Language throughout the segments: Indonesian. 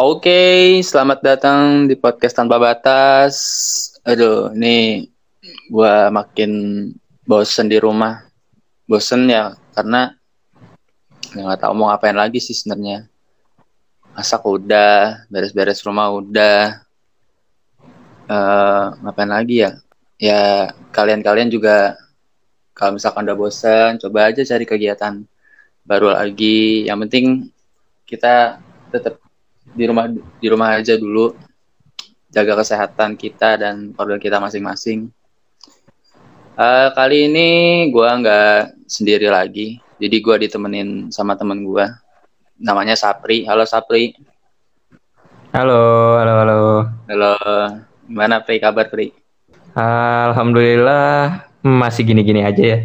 Oke, selamat datang di podcast tanpa batas. Aduh, ini gua makin bosen di rumah. Bosen ya karena ya nggak tahu mau ngapain lagi sih sebenarnya. Masak udah, beres-beres rumah udah. Eh, ngapain lagi ya? Ya kalian-kalian juga kalau misalkan udah bosen, coba aja cari kegiatan baru lagi. Yang penting kita tetap di rumah di rumah aja dulu. Jaga kesehatan kita dan keluarga kita masing-masing. Uh, kali ini gue nggak sendiri lagi. Jadi gue ditemenin sama temen gue namanya Sapri. Halo Sapri. Halo halo halo. Halo. Gimana Pri? Kabar Pri? Alhamdulillah masih gini-gini aja ya.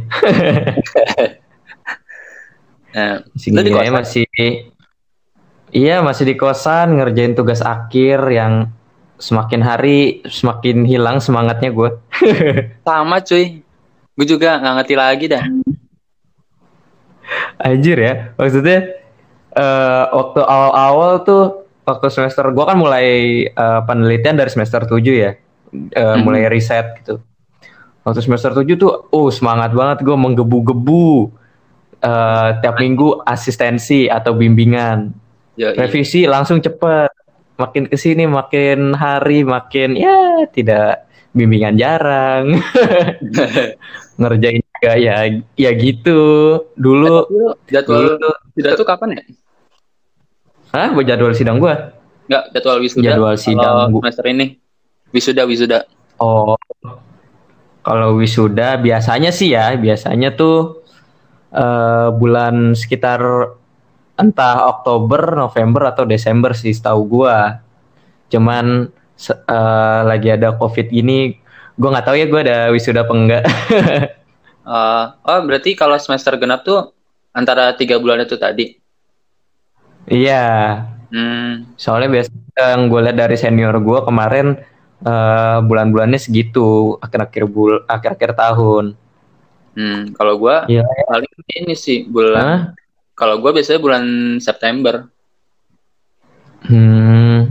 Nah, masih gini aja masih Iya masih di kosan ngerjain tugas akhir yang semakin hari semakin hilang semangatnya gue. Sama cuy, gue juga nggak ngerti lagi dah. Anjir ya, maksudnya uh, waktu awal-awal tuh waktu semester gue kan mulai uh, penelitian dari semester 7 ya, uh, hmm. mulai riset gitu. Waktu semester 7 tuh, oh semangat banget gue menggebu-gebu uh, tiap minggu asistensi atau bimbingan Ya, Revisi langsung cepet. Makin ke sini makin hari makin ya tidak bimbingan jarang. Ngerjain juga ya ya gitu. Dulu jadwal dulu, tidak tuh kapan ya? Hah, buat jadwal sidang gua? Enggak, jadwal wisuda. Jadwal sidang semester ini. Wisuda, wisuda. Oh. Kalau wisuda biasanya sih ya, biasanya tuh uh, bulan sekitar entah Oktober, November atau Desember sih setahu gua. Cuman uh, lagi ada COVID ini, gua nggak tahu ya gua ada wisuda apa enggak. uh, oh berarti kalau semester genap tuh antara tiga bulan itu tadi? Iya. Hmm. Soalnya biasa yang gue lihat dari senior gue kemarin uh, bulan-bulannya segitu akhir-akhir bul akhir-akhir tahun. Hmm, kalau gue ya. paling ini sih bulan huh? Kalau gue biasanya bulan September. Hmm,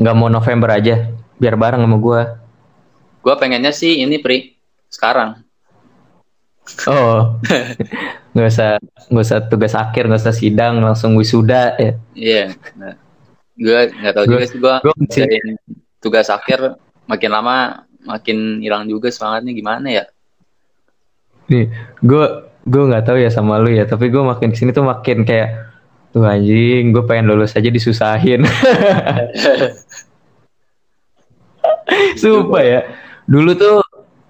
nggak mau November aja, biar bareng sama gue. Gue pengennya sih ini pri sekarang. Oh, nggak usah nggak usah tugas akhir, nggak usah sidang, langsung wisuda ya. Iya, nah, gue nggak tahu juga sih gue. tugas akhir makin lama makin hilang juga semangatnya gimana ya? Nih, gue gue nggak tahu ya sama lu ya tapi gue makin ke sini tuh makin kayak tuh anjing gue pengen lulus aja disusahin. Sumpah ya. Dulu tuh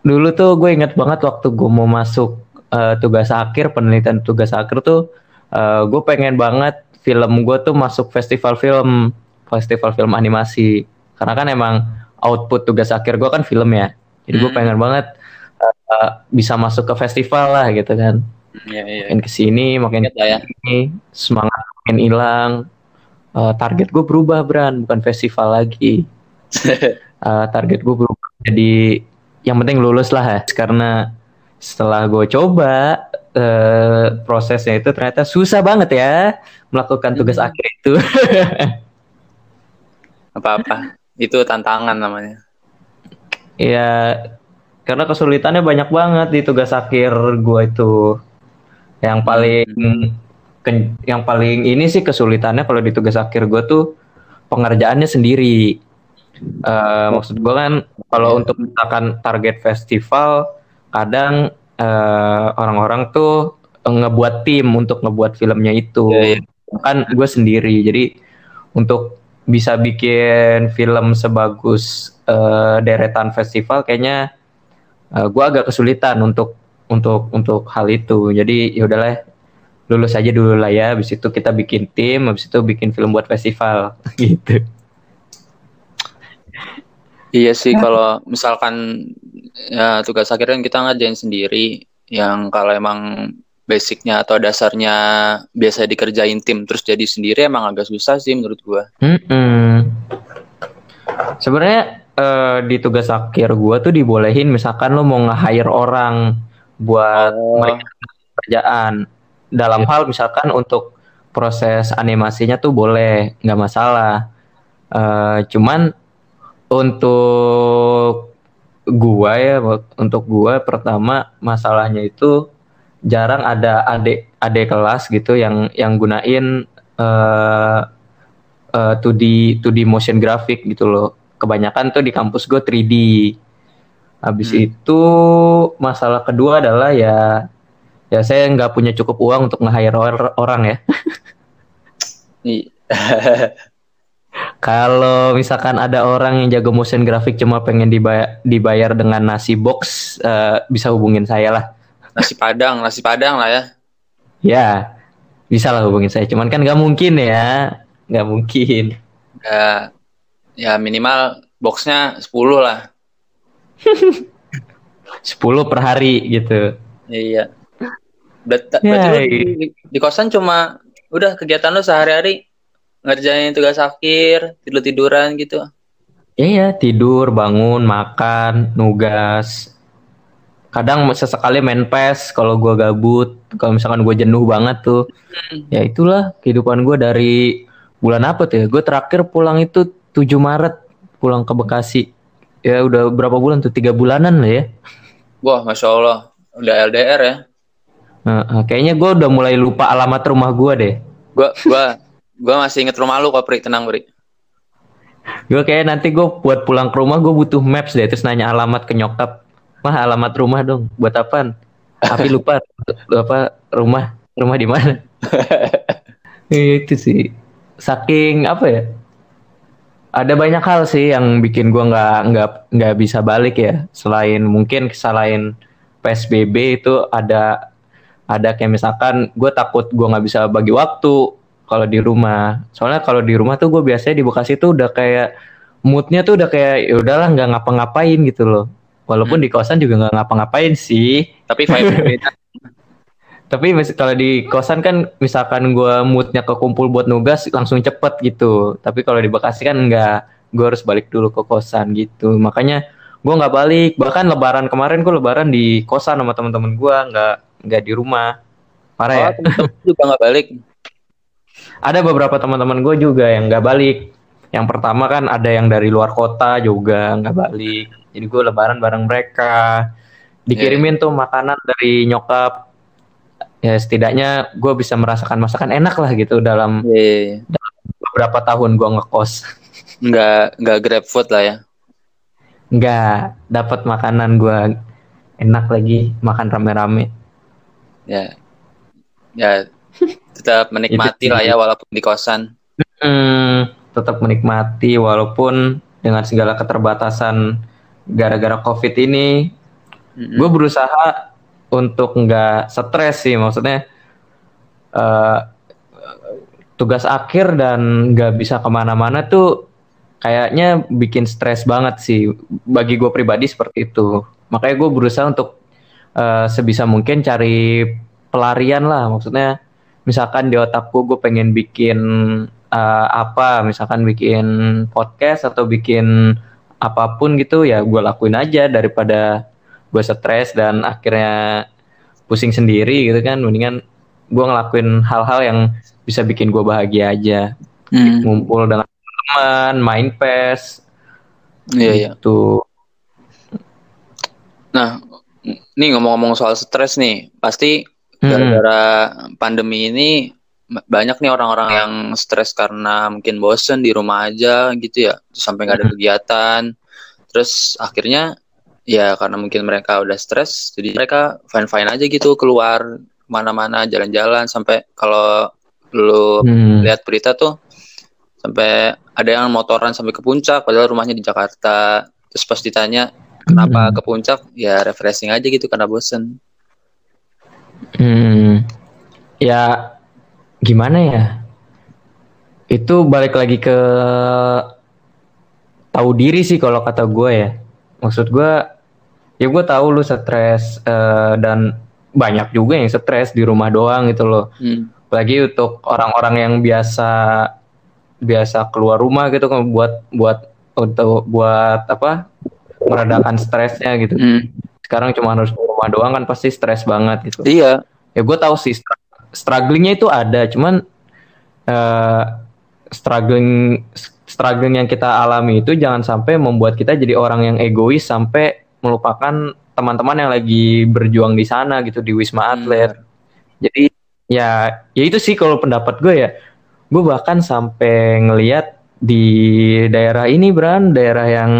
dulu tuh gue inget banget waktu gue mau masuk uh, tugas akhir penelitian tugas akhir tuh uh, gue pengen banget film gue tuh masuk festival film festival film animasi. Karena kan emang output tugas akhir gue kan film ya. Jadi gue hmm. pengen banget uh, bisa masuk ke festival lah gitu kan. Ya, ya. makin ke sini makin ya, ke sini semangat makin hilang. Uh, target gue berubah Bran bukan festival lagi. Uh, target gue berubah jadi yang penting lulus lah ya karena setelah gue coba uh, prosesnya itu ternyata susah banget ya melakukan tugas hmm. akhir itu. Apa-apa. Itu tantangan namanya. Ya karena kesulitannya banyak banget di tugas akhir gue itu. Yang paling ke, yang paling ini sih kesulitannya kalau di tugas akhir gue tuh pengerjaannya sendiri. Uh, maksud gue kan kalau untuk misalkan target festival kadang uh, orang-orang tuh ngebuat tim untuk ngebuat filmnya itu. Yeah, yeah. kan gue sendiri. Jadi untuk bisa bikin film sebagus uh, deretan festival kayaknya uh, eh, gue agak kesulitan untuk untuk untuk hal itu jadi ya udahlah lulus aja dulu lah ya habis itu kita bikin tim habis itu bikin film buat festival gitu iya sih kalau misalkan ya, tugas akhir kan kita ngerjain sendiri yang kalau emang basicnya atau dasarnya biasa dikerjain tim terus jadi sendiri emang agak susah sih menurut gua. Mm -hmm. Sebenarnya uh, di tugas akhir gue tuh dibolehin misalkan lo mau nge-hire orang buat oh. mereka kerjaan dalam yeah. hal misalkan untuk proses animasinya tuh boleh nggak masalah Eh, cuman untuk gua ya untuk gua pertama masalahnya itu jarang ada adik adik kelas gitu yang yang gunain uh, uh, 2D 2D motion graphic gitu loh. Kebanyakan tuh di kampus gue 3D. Habis Hmm. itu masalah kedua adalah ya ya saya nggak punya cukup uang untuk nge-hire or- orang ya. I- Kalau misalkan ada orang yang jago motion graphic cuma pengen dibayar, dibayar dengan nasi box, eh, bisa hubungin saya lah. nasi padang, nasi padang lah ya. Ya, bisa lah hubungin saya. Cuman kan nggak mungkin ya, nggak mungkin. Ya, ya minimal boxnya 10 lah. 10 per hari gitu. Iya. Ya, Berarti lu iya. di, di kosan cuma udah kegiatan lu sehari-hari ngerjain tugas akhir, tidur-tiduran gitu. Ya ya, tidur, bangun, makan, nugas. Kadang sesekali main PES kalau gua gabut, kalau misalkan gue jenuh banget tuh. Ya itulah kehidupan gue dari bulan apa tuh ya? Gue terakhir pulang itu 7 Maret pulang ke Bekasi. Ya udah berapa bulan tuh? Tiga bulanan lah ya. Wah, masya Allah, udah LDR ya. Nah, kayaknya gue udah mulai lupa alamat rumah gue deh. Gua, gua, gua masih inget rumah lu kok, Pri. Tenang, Pri. Gue kayak nanti gue buat pulang ke rumah gue butuh maps deh. Terus nanya alamat ke nyokap. Mah alamat rumah dong. Buat apaan? Tapi lupa apa rumah rumah di mana? Iya, itu sih. Saking apa ya? Ada banyak hal sih yang bikin gua nggak nggak nggak bisa balik ya. Selain mungkin selain PSBB itu ada ada kayak misalkan gue takut gua nggak bisa bagi waktu kalau di rumah. Soalnya kalau di rumah tuh gue biasanya di Bekasi tuh udah kayak moodnya tuh udah kayak ya udahlah nggak ngapa-ngapain gitu loh. Walaupun di kosan juga nggak ngapa-ngapain sih. Tapi vibe beda. Tapi kalau di kosan kan misalkan gua moodnya kekumpul buat nugas langsung cepet gitu. Tapi kalau di Bekasi kan enggak, gua harus balik dulu ke kosan gitu. Makanya gua nggak balik. Bahkan Lebaran kemarin gua Lebaran di kosan sama teman-teman gua, nggak nggak di rumah. Parah ya. Oh, temen-temen juga nggak balik. Ada beberapa teman-teman gue juga yang nggak balik. Yang pertama kan ada yang dari luar kota juga nggak balik. Jadi gue Lebaran bareng mereka. Dikirimin tuh makanan dari nyokap. Ya setidaknya gue bisa merasakan masakan enak lah gitu dalam Iya, beberapa tahun gue ngekos. nggak nggak grab food lah ya. Nggak dapat makanan gue enak lagi makan rame-rame. Ya, ya tetap menikmati lah ya walaupun di kosan. Hmm, tetap menikmati walaupun dengan segala keterbatasan gara-gara COVID ini Mm-mm. gue berusaha untuk nggak stres sih maksudnya eh, tugas akhir dan nggak bisa ke mana-mana tuh kayaknya bikin stres banget sih bagi gue pribadi seperti itu. Makanya gue berusaha untuk eh, sebisa mungkin cari pelarian lah maksudnya misalkan di otakku gue pengen bikin eh, apa misalkan bikin podcast atau bikin apa pun gitu ya gue lakuin aja daripada gue stres dan akhirnya pusing sendiri gitu kan mendingan gue ngelakuin hal-hal yang bisa bikin gue bahagia aja Hmm, ngumpul dengan teman main pes Iya, iya. gitu Nah, nih ngomong-ngomong soal stres nih, pasti Hmm. gara-gara pandemi ini banyak nih orang-orang yang stres karena mungkin bosen di rumah aja gitu ya, terus sampai nggak ada Hmm. kegiatan. Terus akhirnya ya karena mungkin mereka udah stres, jadi mereka fine-fine aja gitu keluar mana-mana jalan-jalan sampai kalau lu Hmm. lihat berita tuh sampai ada yang motoran sampai ke puncak padahal rumahnya di Jakarta. Terus pas ditanya kenapa Hmm. ke puncak, ya refreshing aja gitu karena bosen. Hmm, ya gimana ya? Itu balik lagi ke tahu diri sih kalau kata gue ya. Maksud gue, ya gue tahu lu stres eh, dan banyak juga yang stres di rumah doang gitu loh. Hmm. Apalagi untuk orang-orang yang biasa biasa keluar rumah gitu kan buat buat untuk buat apa meredakan stresnya gitu. Hmm. Sekarang cuma harus di rumah doang kan pasti stres banget gitu Iya, ya gue tahu sih str- strugglingnya itu ada cuman eh struggling struggling yang kita alami itu jangan sampai membuat kita jadi orang yang egois sampai melupakan teman-teman yang lagi berjuang di sana gitu di Wisma Hmm, Atlet. Jadi ya ya itu sih kalau pendapat gue ya. Gue bahkan sampai ngeliat di daerah ini Bran, daerah yang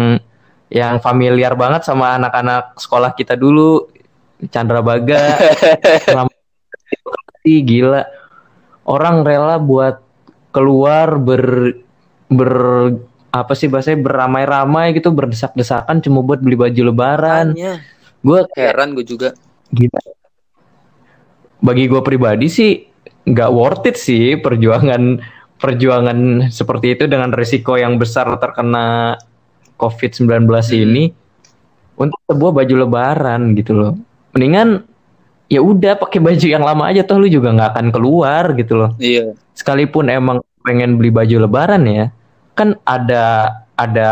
yang familiar banget sama anak-anak sekolah kita dulu, Chandra Baga, gila. Orang rela buat keluar ber ber apa sih bahasanya beramai-ramai gitu berdesak-desakan cuma buat beli baju lebaran. Gue heran gue juga. Gila. Bagi gue pribadi sih nggak worth it sih perjuangan perjuangan seperti itu dengan risiko yang besar terkena COVID-19 Hmm. ini untuk sebuah baju lebaran gitu loh. Mendingan ya udah pakai baju yang lama aja toh lu juga nggak akan keluar gitu loh. Iya. Sekalipun emang pengen beli baju lebaran ya, kan ada ada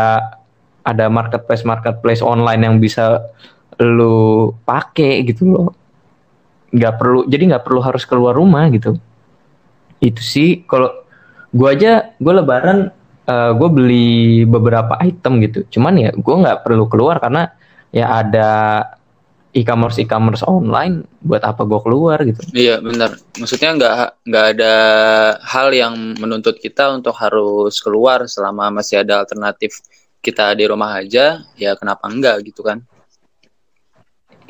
ada marketplace marketplace online yang bisa lu pakai gitu loh. Nggak perlu jadi nggak perlu harus keluar rumah gitu. Itu sih kalau gua aja gue lebaran gue beli beberapa item gitu. Cuman ya gue nggak perlu keluar karena ya ada e-commerce e-commerce online buat apa gue keluar gitu Iya benar. Maksudnya nggak nggak ada hal yang menuntut kita untuk harus keluar selama masih ada alternatif kita di rumah aja. Ya kenapa enggak gitu kan?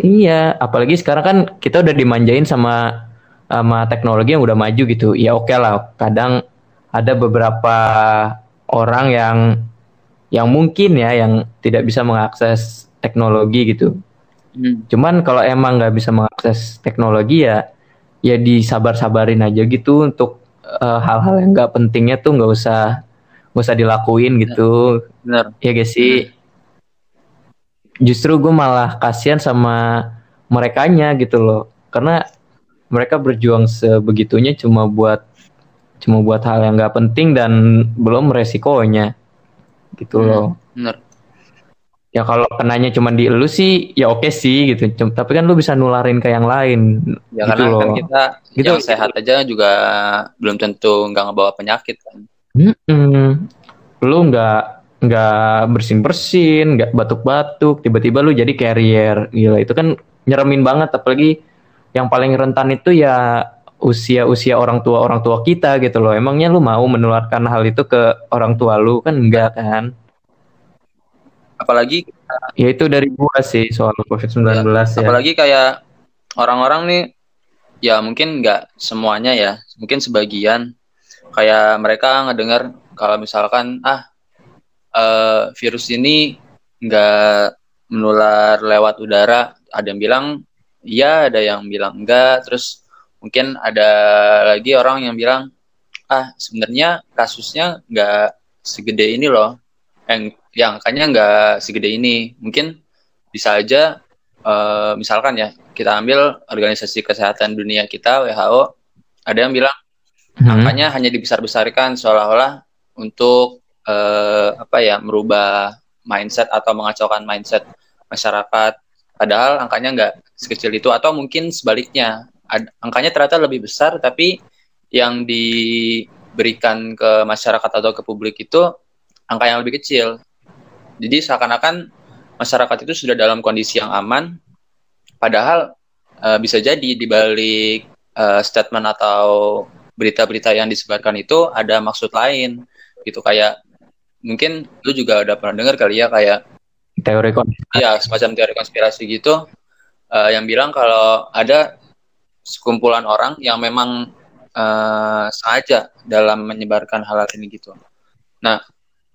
Iya, apalagi sekarang kan kita udah dimanjain sama sama teknologi yang udah maju gitu. Ya oke lah, kadang ada beberapa orang yang yang mungkin ya yang tidak bisa mengakses teknologi gitu. Hmm. Cuman kalau emang nggak bisa mengakses teknologi ya ya disabar-sabarin aja gitu untuk eh, hal-hal yang nggak pentingnya tuh nggak usah nggak usah dilakuin gitu. Benar. Ya guys sih. Justru gue malah kasihan sama merekanya gitu loh. Karena mereka berjuang sebegitunya cuma buat cuma buat hal yang nggak penting dan belum resikonya. Gitu Hmm. loh. Benar. Ya kalau kenanya cuma di elu sih ya oke sih gitu. Cum- Tapi kan lu bisa nularin ke yang lain. Ya Gitu karena kan loh. kita Gitu. yang sehat aja juga belum tentu nggak ngebawa penyakit kan. Mm-mm. Lu nggak nggak bersin bersin, nggak batuk batuk, tiba-tiba lu jadi carrier, gila itu kan nyeremin banget, apalagi yang paling rentan itu ya usia usia orang tua orang tua kita gitu loh. Emangnya lu mau menularkan hal itu ke orang tua lu kan enggak kan? Apalagi Ya itu dari gua sih soal COVID-19 ya. apalagi kayak orang-orang nih ya mungkin nggak semuanya ya mungkin sebagian. Kayak mereka ngedengar kalau misalkan ah eh, virus ini nggak menular lewat udara. Ada yang bilang iya ada yang bilang enggak. Terus mungkin ada lagi orang yang bilang ah sebenarnya kasusnya nggak segede ini loh. Yang yang angkanya nggak segede ini. Mungkin bisa aja eh, misalkan ya kita ambil organisasi kesehatan dunia kita WHO ada yang bilang Hmm. angkanya hanya dibesar-besarkan seolah-olah untuk eh, apa ya merubah mindset atau mengacaukan mindset masyarakat. Padahal angkanya nggak sekecil itu atau mungkin sebaliknya. Ad- angkanya ternyata lebih besar tapi yang diberikan ke masyarakat atau ke publik itu angka yang lebih kecil jadi seakan-akan masyarakat itu sudah dalam kondisi yang aman. Padahal eh, bisa jadi di balik eh, statement atau berita-berita yang disebarkan itu ada maksud lain. Gitu kayak mungkin lu juga udah pernah dengar kali ya kayak Teori kon- ya semacam teori konspirasi gitu. Eh, yang bilang kalau ada sekumpulan orang yang memang eh, sengaja dalam menyebarkan hal, -hal ini gitu. Nah,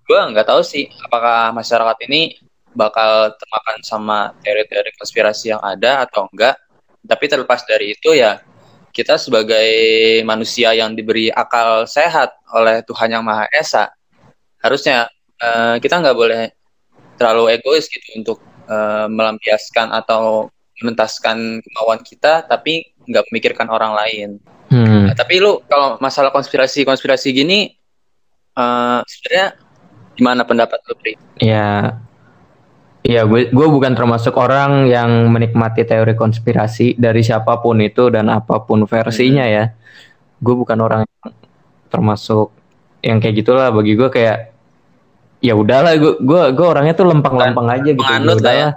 gue nggak tahu sih apakah masyarakat ini bakal termakan sama teori-teori konspirasi yang ada atau enggak. Tapi terlepas dari itu ya kita sebagai manusia yang diberi akal sehat oleh Tuhan yang Maha Esa harusnya eh, kita nggak boleh terlalu egois gitu untuk eh, melampiaskan atau menuntaskan kemauan kita tapi nggak memikirkan orang lain. Hmm. Nah, tapi lu kalau masalah konspirasi-konspirasi gini eh sebenarnya gimana pendapat lu, Pri? Ya, ya gue gue bukan termasuk orang yang menikmati teori konspirasi dari siapa pun itu dan apa pun versinya ya. Gue bukan orang yang termasuk yang kayak gitulah. Bagi gue kayak ya udahlah gue gue gue orangnya tuh lempeng-lempeng aja gitu Penganut lah ya.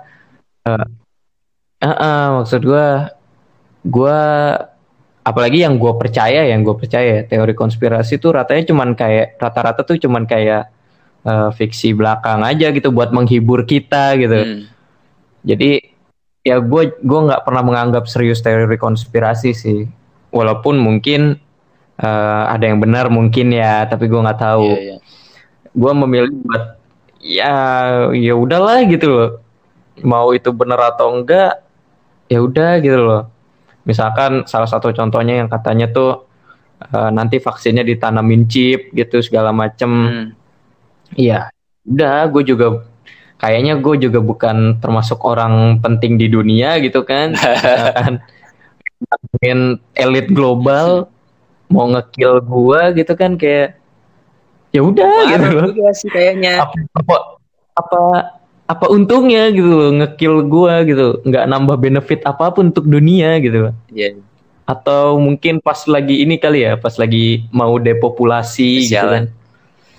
Uh, uh, uh, maksud gue gue apalagi yang gue percaya yang gue percaya teori konspirasi tuh ratanya cuman kayak rata-rata tuh cuman kayak uh, fiksi belakang aja gitu buat menghibur kita gitu Hmm. jadi ya gue gue nggak pernah menganggap serius teori konspirasi sih walaupun mungkin uh, ada yang benar mungkin ya tapi gue nggak tahu Iya, iya. gue memilih buat ya ya udahlah gitu loh mau itu benar atau enggak ya udah gitu loh misalkan salah satu contohnya yang katanya tuh eh, nanti vaksinnya ditanamin chip gitu segala macem Hmm. Iya udah gue juga kayaknya gue juga bukan termasuk orang penting di dunia gitu kan misalkan ngomongin elit global mau ngekill gue gitu kan kayak ya udah gitu loh juga sih kayaknya. apa apa apa, apa untungnya gitu loh ngekill gua gitu nggak nambah benefit apa pun untuk dunia gitu loh. Iya. atau mungkin pas lagi ini kali ya pas lagi mau depopulasi gitu Kesialan. kan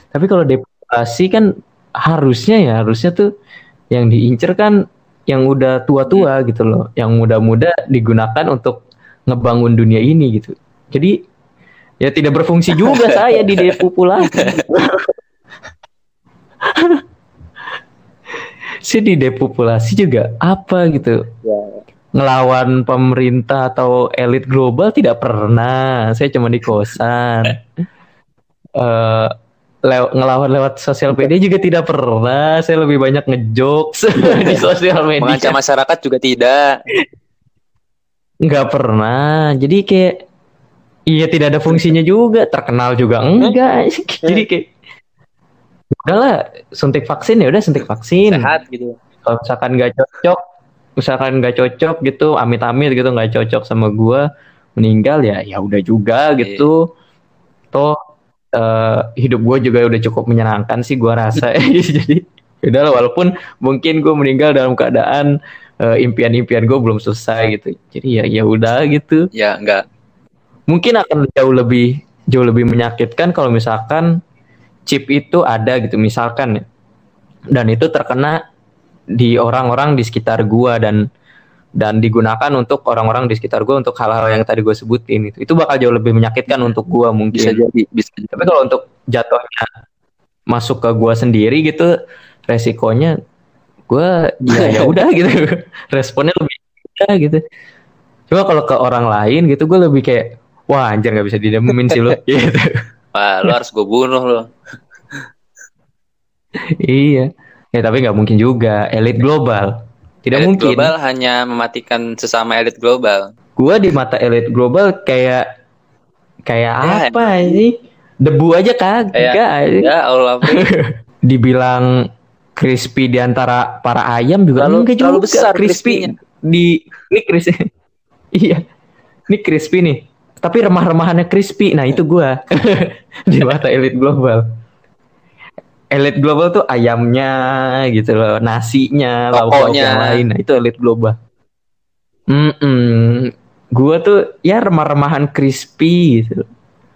tapi kalau depopulasi kan harusnya ya harusnya tuh yang diincer kan yang udah tua-tua gitu loh yang muda-muda digunakan untuk ngebangun dunia ini gitu. Jadi ya tidak berfungsi juga saya di depopulasi. Sih di depopulasi juga apa gitu? Ya. ngelawan pemerintah atau elit global tidak pernah. Saya cuma di kosan. Eh, lew- ngelawan lewat sosial media juga tidak pernah. Saya lebih banyak ngejokes di sosial media. Mengancam masyarakat juga tidak. nggak pernah. Jadi kayak iya tidak ada fungsinya juga. Terkenal juga enggak. Jadi kayak udahlah suntik vaksin ya udah suntik vaksin. Sehat gitu. kalau misalkan nggak cocok misalkan nggak cocok gitu amit-amit gitu nggak cocok sama gua meninggal ya ya udah juga gitu. Toh eh, hidup gue juga udah cukup menyenangkan sih gua rasa. Jadi udah walaupun mungkin gue meninggal dalam keadaan eh, impian-impian gue belum selesai gitu. Jadi ya ya udah gitu. Ya enggak. mungkin akan jauh lebih jauh lebih menyakitkan kalau misalkan chip itu ada gitu misalkan. Dan itu terkena di orang-orang di sekitar gua dan dan digunakan untuk orang-orang di sekitar gua untuk hal-hal yang tadi gue sebutin itu. Itu bakal jauh lebih menyakitkan untuk gua mungkin. Bisa jadi. Bisa jadi. tapi kalau untuk jatuhnya masuk ke gua sendiri gitu resikonya gua ya ya udah gitu. Responnya lebih ya gitu. Cuma kalau ke orang lain gitu gue lebih kayak wah anjir nggak bisa didemumin sih lo gitu. Wah, lo harus gue bunuh lo. iya. Ya tapi nggak mungkin juga. Elit global tidak elit mungkin. global hanya mematikan sesama elit global. gua di mata elit global kayak kayak Ya, apa ini? Debu aja kagak Kayak- Ya Allah. dibilang crispy di antara para ayam juga Terlalu- enggak terlalu juga. besar crispy di ini crispy iya. Ini crispy nih. Tapi remah-remahannya crispy. Nah itu gua. Di mata elit global elit global tuh ayamnya gitu loh nasinya lauk lauk Pokoknya. yang lain nah itu elit global Mm-mm. gua tuh ya remah-remahan crispy gitu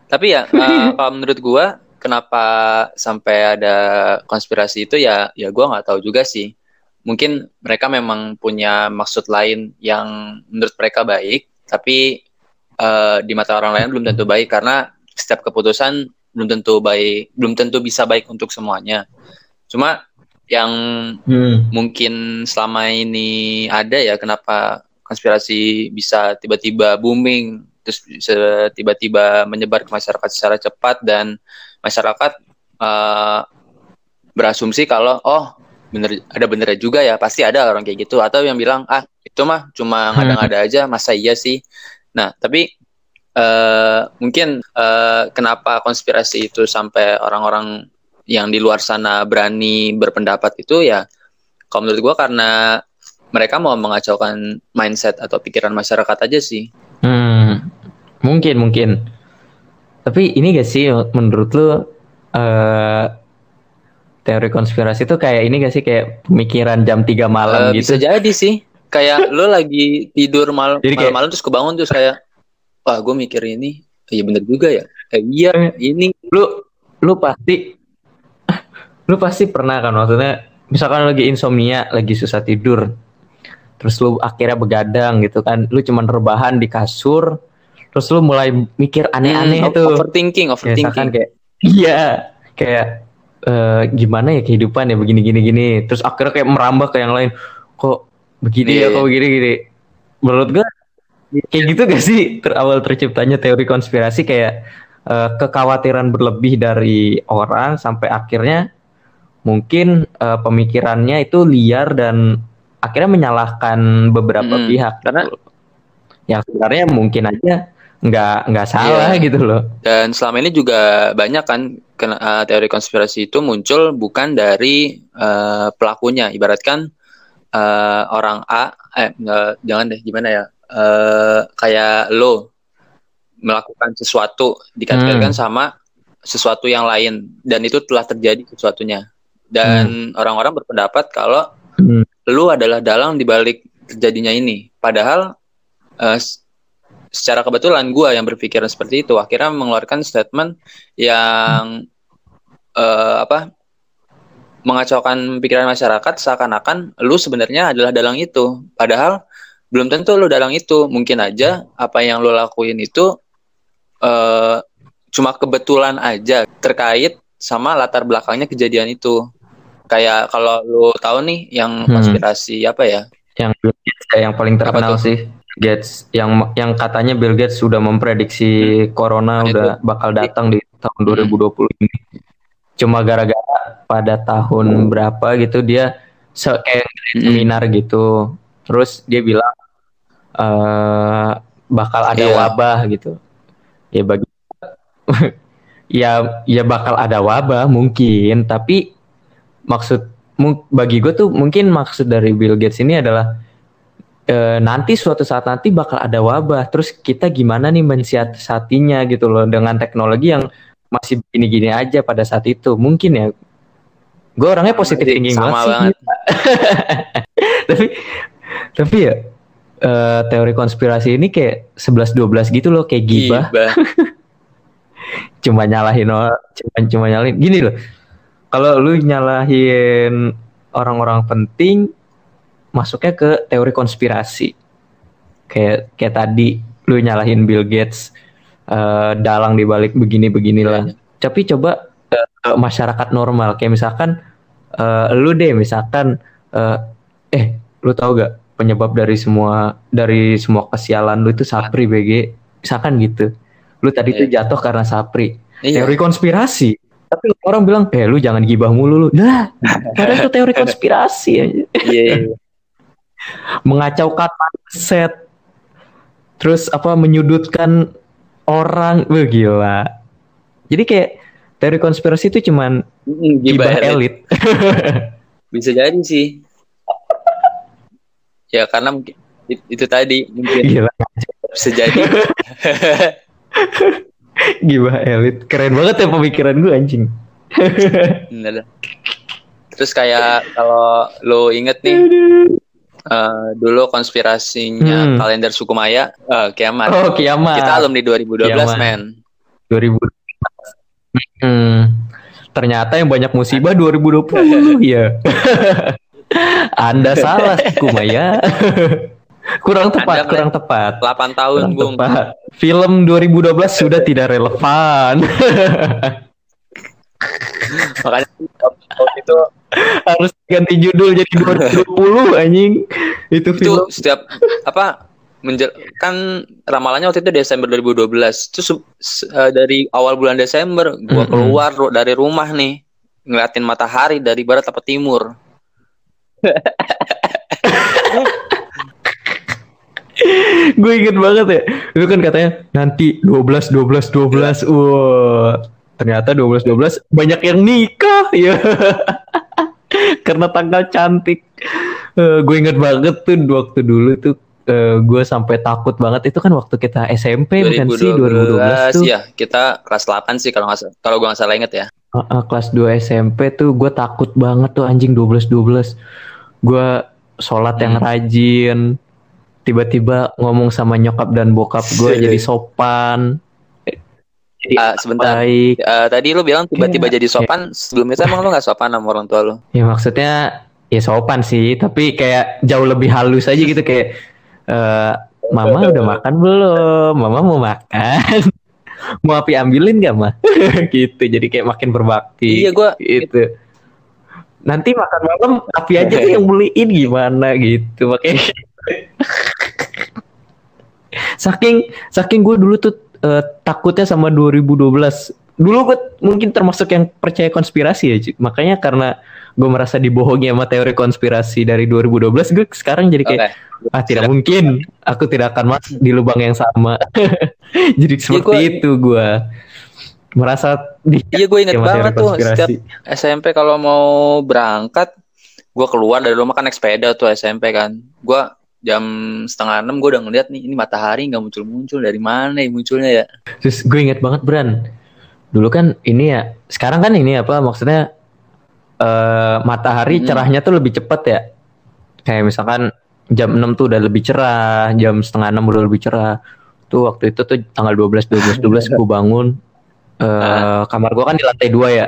Tapi ya eh, kalau menurut gua kenapa sampai ada konspirasi itu ya ya gua nggak tahu juga sih. Mungkin mereka memang punya maksud lain yang menurut mereka baik, tapi eh, di mata orang lain belum tentu baik karena setiap keputusan belum tentu baik, belum tentu bisa baik untuk semuanya. Cuma yang Hmm. mungkin selama ini ada ya kenapa konspirasi bisa tiba-tiba booming terus bisa tiba-tiba menyebar ke masyarakat secara cepat dan masyarakat eh, berasumsi kalau oh bener ada benernya juga ya pasti ada orang kayak gitu atau yang bilang ah itu mah cuma ngada-ngada aja masa iya sih nah tapi eh, mungkin eh, kenapa konspirasi itu sampai orang-orang yang di luar sana berani berpendapat itu ya kalau menurut gua karena mereka mau mengacaukan mindset atau pikiran masyarakat aja sih Hmm, mungkin mungkin. Tapi ini gak sih menurut lu eh teori konspirasi itu kayak ini gak sih kayak pemikiran jam 3 malam Eh, gitu? Bisa jadi sih. Kayak lo lagi tidur mal malam-malam terus kebangun terus kayak, wah gue mikir ini, iya bener juga ya. Eh, iya ini. Lu lu pasti lu pasti pernah kan? Maksudnya misalkan lagi insomnia lagi susah tidur terus lu akhirnya begadang gitu kan? Lu cuman rebahan di kasur terus lu mulai mikir aneh-aneh Hmm, tuh. overthinking, Ya, misalkan overthinking. kayak iya kayak eh, gimana ya kehidupan ya begini gini gini. Terus akhirnya kayak merambah ke yang lain. Kok begini ya Iya, kok begini gini. Menurut gua kayak gitu gak sih terawal terciptanya teori konspirasi kayak eh, kekhawatiran berlebih dari orang sampai akhirnya mungkin eh, pemikirannya itu liar dan akhirnya menyalahkan beberapa Mm-mm. pihak Karena- yang sebenarnya mungkin aja nggak nggak salah Iya. gitu loh Dan selama ini juga banyak kan eh, teori konspirasi itu muncul bukan dari eh, pelakunya. Ibaratkan eh, orang A, eh nggak- jangan deh, gimana ya? Eh, kayak lo melakukan sesuatu dikaitkan Hmm. sama sesuatu yang lain dan itu telah terjadi sesuatunya. Dan orang-orang berpendapat kalau Hmm. lu adalah dalang di balik terjadinya ini. Padahal s- secara kebetulan gua yang berpikiran seperti itu akhirnya mengeluarkan statement yang eh, apa mengacaukan pikiran masyarakat seakan-akan lu sebenarnya adalah dalang itu. Padahal belum tentu lu dalang itu. Mungkin aja apa yang lu lakuin itu eh, cuma kebetulan aja terkait sama latar belakangnya kejadian itu. Kayak kalau lu tahu nih yang Hmm. konspirasi apa ya? yang ya, yang paling terkenal sih Gates yang yang katanya Bill Gates sudah memprediksi corona Nah, udah bakal datang di tahun 2020 ini. Cuma gara-gara pada tahun berapa gitu dia se- kayak Mm-mm. seminar gitu. Terus dia bilang eh bakal ada Iya. wabah gitu. Ya bagi ya ya bakal ada wabah mungkin, tapi maksud bagi gue tuh mungkin maksud dari Bill Gates ini adalah eh, nanti suatu saat nanti bakal ada wabah. Terus kita gimana nih mensiasatinya gitu loh dengan teknologi yang masih gini-gini aja pada saat itu. Mungkin ya. Gue orangnya positif sama banget sih. banget. tapi tapi ya eh, teori konspirasi ini kayak 11-12 gitu loh kayak gibah. Gibah. cuma nyalahin orang cuma cuma nyalahin. Gini loh kalau lu nyalahin orang-orang penting masuknya ke teori konspirasi. Kayak kayak tadi lu nyalahin Bill Gates eh, dalang di balik begini beginilah tapi coba ke masyarakat normal kayak misalkan eh, lu deh misalkan eh, eh lu tahu gak penyebab dari semua dari semua kesialan lu itu sapri BG misalkan gitu. Lu tadi tuh jatuh karena sapri. Iya. teori konspirasi. Tapi orang bilang eh lu jangan gibah mulu lu. Nah karena itu teori konspirasi Iya, iya. mengacaukan mindset. Terus apa menyudutkan orang. Wah, gila. Jadi kayak teori konspirasi itu cuman gibah elit. Bisa jadi sih. Ya karena mungkin it- itu tadi mungkin gila bisa jadi. gibah elit keren banget ya pemikiran gue anjing Bener. Terus kayak kalau lo inget nih eh, dulu konspirasinya Hmm. kalender suku Maya eh, kiamat. oh kiamat Kita alumni 2012 Kiamat. men. 2000 hmm. ternyata yang banyak musibah 2020 ya Anda salah Kumaya. Kurang tepat Anda, kurang tepat. 8 tahun kurang Bung. tepat. Film 2012 sudah tidak relevan. Makanya waktu itu harus ganti judul jadi 2020 anjing. Itu itu film. setiap apa menjel kan ramalannya waktu itu Desember 2012 itu se- se- eh, dari awal bulan Desember gua keluar ru- dari rumah nih ngeliatin matahari dari barat apa timur gue inget banget ya. Itu kan katanya nanti 12 12 12 wah ternyata 12 12 banyak yang nikah ya. Karena tanggal cantik. Eh, gue inget banget tuh waktu dulu tuh eh, gue sampai takut banget. Itu kan waktu kita SMP bukan sih? 2012 tuh. Ya kita kelas 8 sih kalau nggak kalau gua nggak salah inget ya Uh, uh, kelas 2 SMP tuh gue takut banget tuh anjing 12 12. Gue sholat yang Hmm. rajin. Tiba-tiba ngomong sama nyokap dan bokap gue jadi sopan. Eh, Ah, sebentar. baik. Eh, tadi lu bilang tiba-tiba Iya. jadi sopan. Sebelum itu emang lu gak sopan sama orang tua lu? Ya maksudnya ya sopan sih, tapi kayak jauh lebih halus aja gitu kayak eh Mama udah makan belum? Mama mau makan. mau api ambilin gak mah? gitu. Jadi kayak makin berbakti. Iya, gua Itu. Nanti makan malam api aja deh yang beliin gimana gitu. Makanya saking saking gue dulu tuh eh, takutnya sama 2012 dulu gue mungkin termasuk yang percaya konspirasi ya makanya karena gue merasa dibohongi sama teori konspirasi dari 2012 gue sekarang jadi kayak Oke. ah tidak mungkin aku tidak akan masuk di lubang yang sama. Jadi seperti gua- itu gue merasa di Iya gue inget banget tuh setiap. SMP kalau mau berangkat gue keluar dari rumah kan naik sepeda tuh SMP kan. Gue jam setengah enam gue udah ngeliat nih ini matahari nggak muncul muncul dari mana ya munculnya ya? Terus gue inget banget Bran. Dulu kan ini ya Sekarang kan ini apa maksudnya eh Matahari Hmm. cerahnya tuh lebih cepet ya. Kayak misalkan Jam 6 tuh udah lebih cerah Jam setengah 6 udah lebih cerah. Tuh waktu itu tuh tanggal 12 12 12 gue bangun eh Kamar gue kan di lantai 2 ya.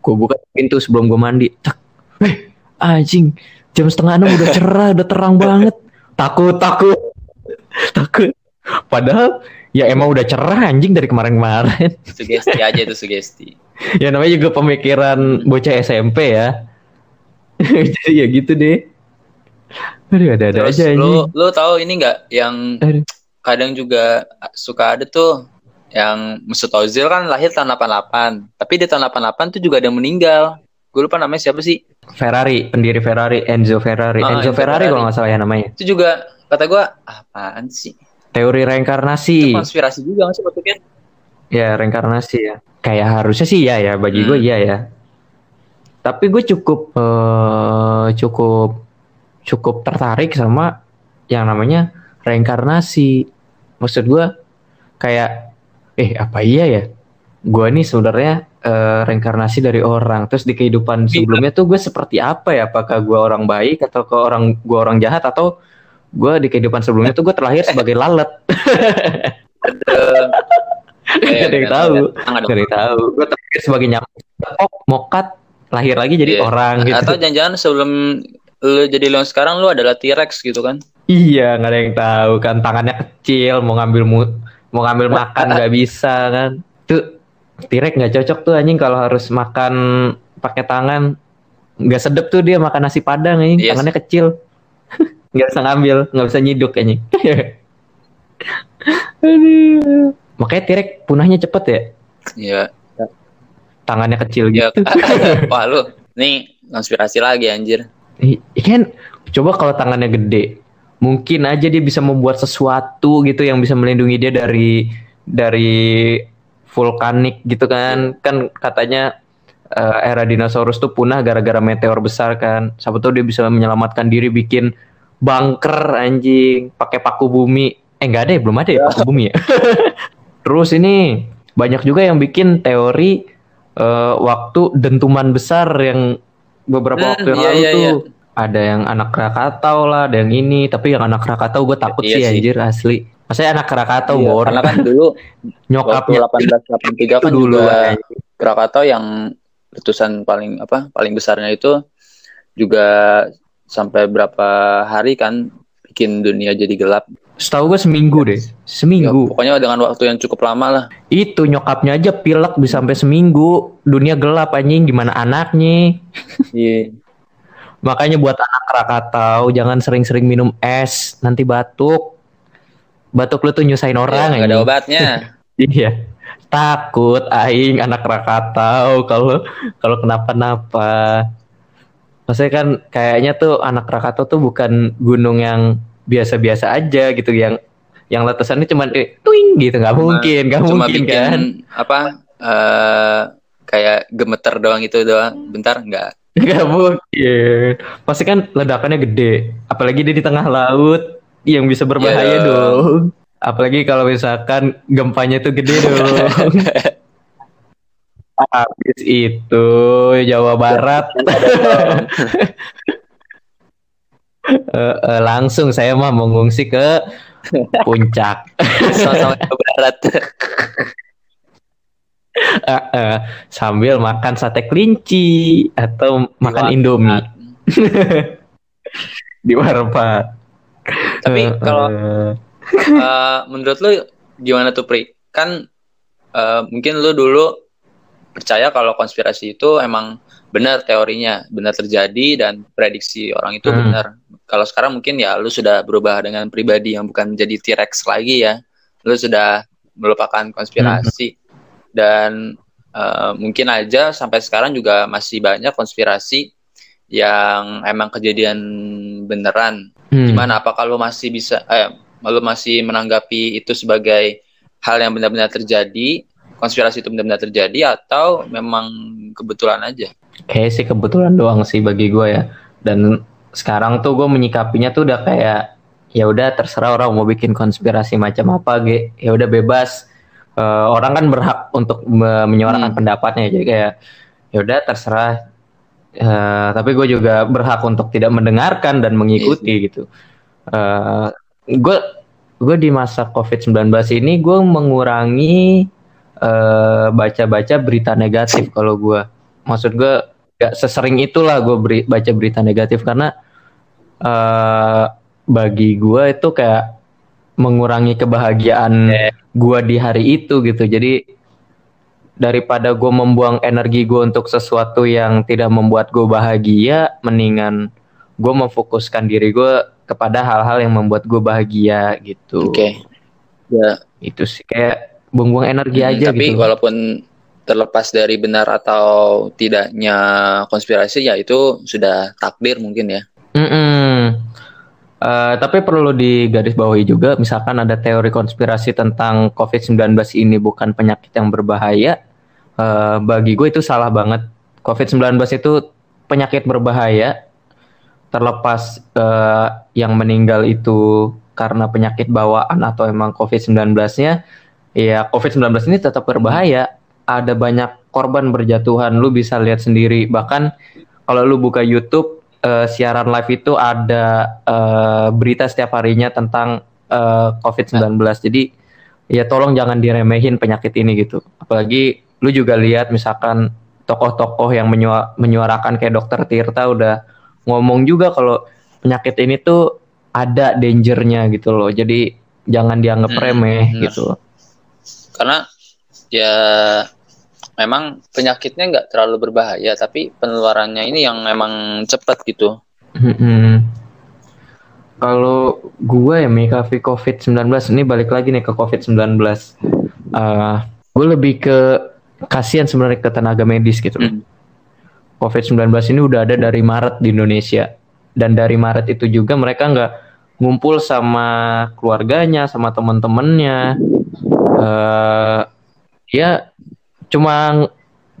Gue buka pintu sebelum gue mandi Cek Eh anjing Jam setengah 6 udah cerah Udah terang banget. Takut takut Takut. Padahal ya emang udah cerah anjing dari kemarin-kemarin. sugesti aja itu sugesti ya namanya juga pemikiran bocah SMP ya. Jadi ya gitu deh. Aduh ada-ada terus aja lu anjing. lu tahu ini nggak yang Aduh. kadang juga suka ada tuh yang Mesut Ozil kan lahir tahun 88 tapi di tahun 88 tuh juga ada yang meninggal gue lupa namanya siapa sih Ferrari, pendiri Ferrari, Enzo Ferrari. Ah, Enzo Enzo Ferrari Ferrari. kalau nggak salah ya namanya. itu juga kata gue apaan sih Teori itu reinkarnasi. konspirasi juga nggak sih bentuknya Ya reinkarnasi ya. Kayak harusnya sih ya ya bagi gue Hmm. iya ya. Tapi gue cukup eh, cukup cukup tertarik sama yang namanya reinkarnasi. Maksud gue kayak eh apa iya ya? Gue nih sebenarnya eh, reinkarnasi dari orang. Terus di kehidupan sebelumnya tuh gue seperti apa ya? Apakah gue orang baik atau ke orang gue orang jahat atau gue di kehidupan sebelumnya tuh gue terlahir sebagai lalat? Gak ada yang tahu. Gak ada yang tahu. Gue terlahir sebagai nyamuk, tepok, mokat, lahir lagi jadi Iya. orang gitu. Atau jangan-jangan sebelum lu jadi leon sekarang lu adalah T-Rex gitu kan? Iya, nggak ada yang tahu kan. Tangannya kecil, mau ngambil mu- mau ngambil makan nggak bisa kan. Tuh Tirek nggak cocok tuh anjing kalau harus makan pakai tangan. Nggak sedep tuh dia makan nasi padang anjing. Yes. Tangannya kecil. nggak bisa ngambil, nggak bisa nyiduk anjing. Aduh. Makanya Tirek punahnya cepet ya. Iya. Tangannya kecil Ya, gitu. wah lu nih konspirasi lagi anjir. I- kan coba kalau tangannya gede, mungkin aja dia bisa membuat sesuatu gitu yang bisa melindungi dia dari dari vulkanik gitu kan. Kan katanya eh, era dinosaurus tuh punah gara-gara meteor besar kan. Siapa tahu dia bisa menyelamatkan diri bikin bunker anjing pakai paku bumi. Eh enggak ada ya, belum ada ya paku bumi ya. Terus ini banyak juga yang bikin teori eh, waktu dentuman besar yang beberapa Hmm, waktu yang iya, lalu iya, tuh iya. ada yang anak Krakatau lah, ada yang ini. Tapi yang anak Krakatau gue takut Iya sih sih. anjir asli. Maksudnya anak Krakatau Iya, karena kan dulu nyokapnya 1883 kan dulu juga anjing. Krakatau yang letusan paling apa paling besarnya itu juga sampai berapa hari kan bikin dunia jadi gelap. Setahu gue seminggu deh, Ya, seminggu. pokoknya dengan waktu yang cukup lama lah. Itu nyokapnya aja pilek bisa sampai seminggu. Dunia gelap anjing, gimana anaknya? Iya. Makanya buat anak Krakatau jangan sering-sering minum es, nanti batuk. Batuk lu tuh nyusahin orang Nggak ada anjing. obatnya. Iya. Takut aing anak Krakatau kalau kalau kenapa-napa. Maksudnya kan kayaknya tuh anak Krakatau tuh bukan gunung yang biasa-biasa aja gitu yang yang letusannya cuma eh, tuing gitu nggak mungkin nggak mungkin bikin kan? apa eh kayak gemeter doang itu doang. Bentar nggak. nggak mungkin. Pasti kan ledakannya gede apalagi dia di tengah laut yang bisa berbahaya Iya. dong. Apalagi kalau misalkan gempanya tuh gede dong. Habis itu Jawa Barat Eh, eh, langsung saya mah mengungsi ke puncak. Ke barat. uh, uh, sambil makan sate kelinci atau makan indomie. di warpat. Tapi kalau uh, menurut lu gimana tuh Pri? Kan uh, mungkin lu dulu percaya kalau konspirasi itu emang benar teorinya, benar terjadi dan prediksi orang itu hmm. benar. Kalau sekarang mungkin ya lu sudah berubah dengan pribadi yang bukan menjadi T-Rex lagi ya. Lu sudah melupakan konspirasi hmm. dan uh, mungkin aja sampai sekarang juga masih banyak konspirasi yang emang kejadian beneran. Hmm. Gimana apa kalau masih bisa eh lu masih menanggapi itu sebagai hal yang benar-benar terjadi konspirasi itu benar-benar terjadi atau memang kebetulan aja? Kayak sih kebetulan doang sih bagi gue ya. Dan sekarang tuh gue menyikapinya tuh udah kayak ya udah terserah orang mau bikin konspirasi macam apa, ge. ya udah bebas. Uh, orang kan berhak untuk menyuarakan hmm. pendapatnya jadi kayak ya udah terserah. Uh, tapi gue juga berhak untuk tidak mendengarkan dan mengikuti yes. Iya gitu. Uh, gue gue di masa COVID-19 ini gue mengurangi eh, baca-baca berita negatif kalau gue maksud gue gak sesering itulah gue beri, baca berita negatif karena uh, bagi gue itu kayak mengurangi kebahagiaan gue di hari itu gitu. Jadi daripada gue membuang energi gue untuk sesuatu yang tidak membuat gue bahagia mendingan gue memfokuskan diri gue kepada hal-hal yang membuat gue bahagia gitu. Oke. Okay. ya. Itu sih kayak buang-buang energi hmm, aja tapi gitu. walaupun terlepas dari benar atau tidaknya konspirasi ya itu sudah takdir mungkin ya. Mm -mm. Uh, tapi perlu digarisbawahi juga, misalkan ada teori konspirasi tentang COVID-19 ini bukan penyakit yang berbahaya, uh, bagi gue itu salah banget. COVID-19 itu penyakit berbahaya, terlepas uh, yang meninggal itu karena penyakit bawaan atau emang COVID-19-nya, ya COVID-19 ini tetap berbahaya. Ada banyak korban berjatuhan. Lu bisa lihat sendiri. Bahkan kalau lu buka YouTube uh, siaran live itu ada uh, berita setiap harinya tentang uh, COVID-19. Jadi ya tolong jangan diremehin penyakit ini gitu. Apalagi lu juga lihat misalkan tokoh-tokoh yang menyuarakan kayak dokter Tirta udah ngomong juga kalau penyakit ini tuh ada dangernya gitu loh. Jadi jangan dianggap hmm, remeh hmm, gitu karena ya memang penyakitnya nggak terlalu berbahaya tapi penularannya ini yang memang cepat gitu. Hmm. kalau gue ya mekafi covid 19 ini balik lagi nih ke covid 19 uh, gue lebih ke kasihan sebenarnya ke tenaga medis gitu. Hmm. covid 19 ini udah ada dari Maret di Indonesia. Dan dari Maret itu juga mereka nggak ngumpul sama keluarganya sama teman-temannya uh, ya cuma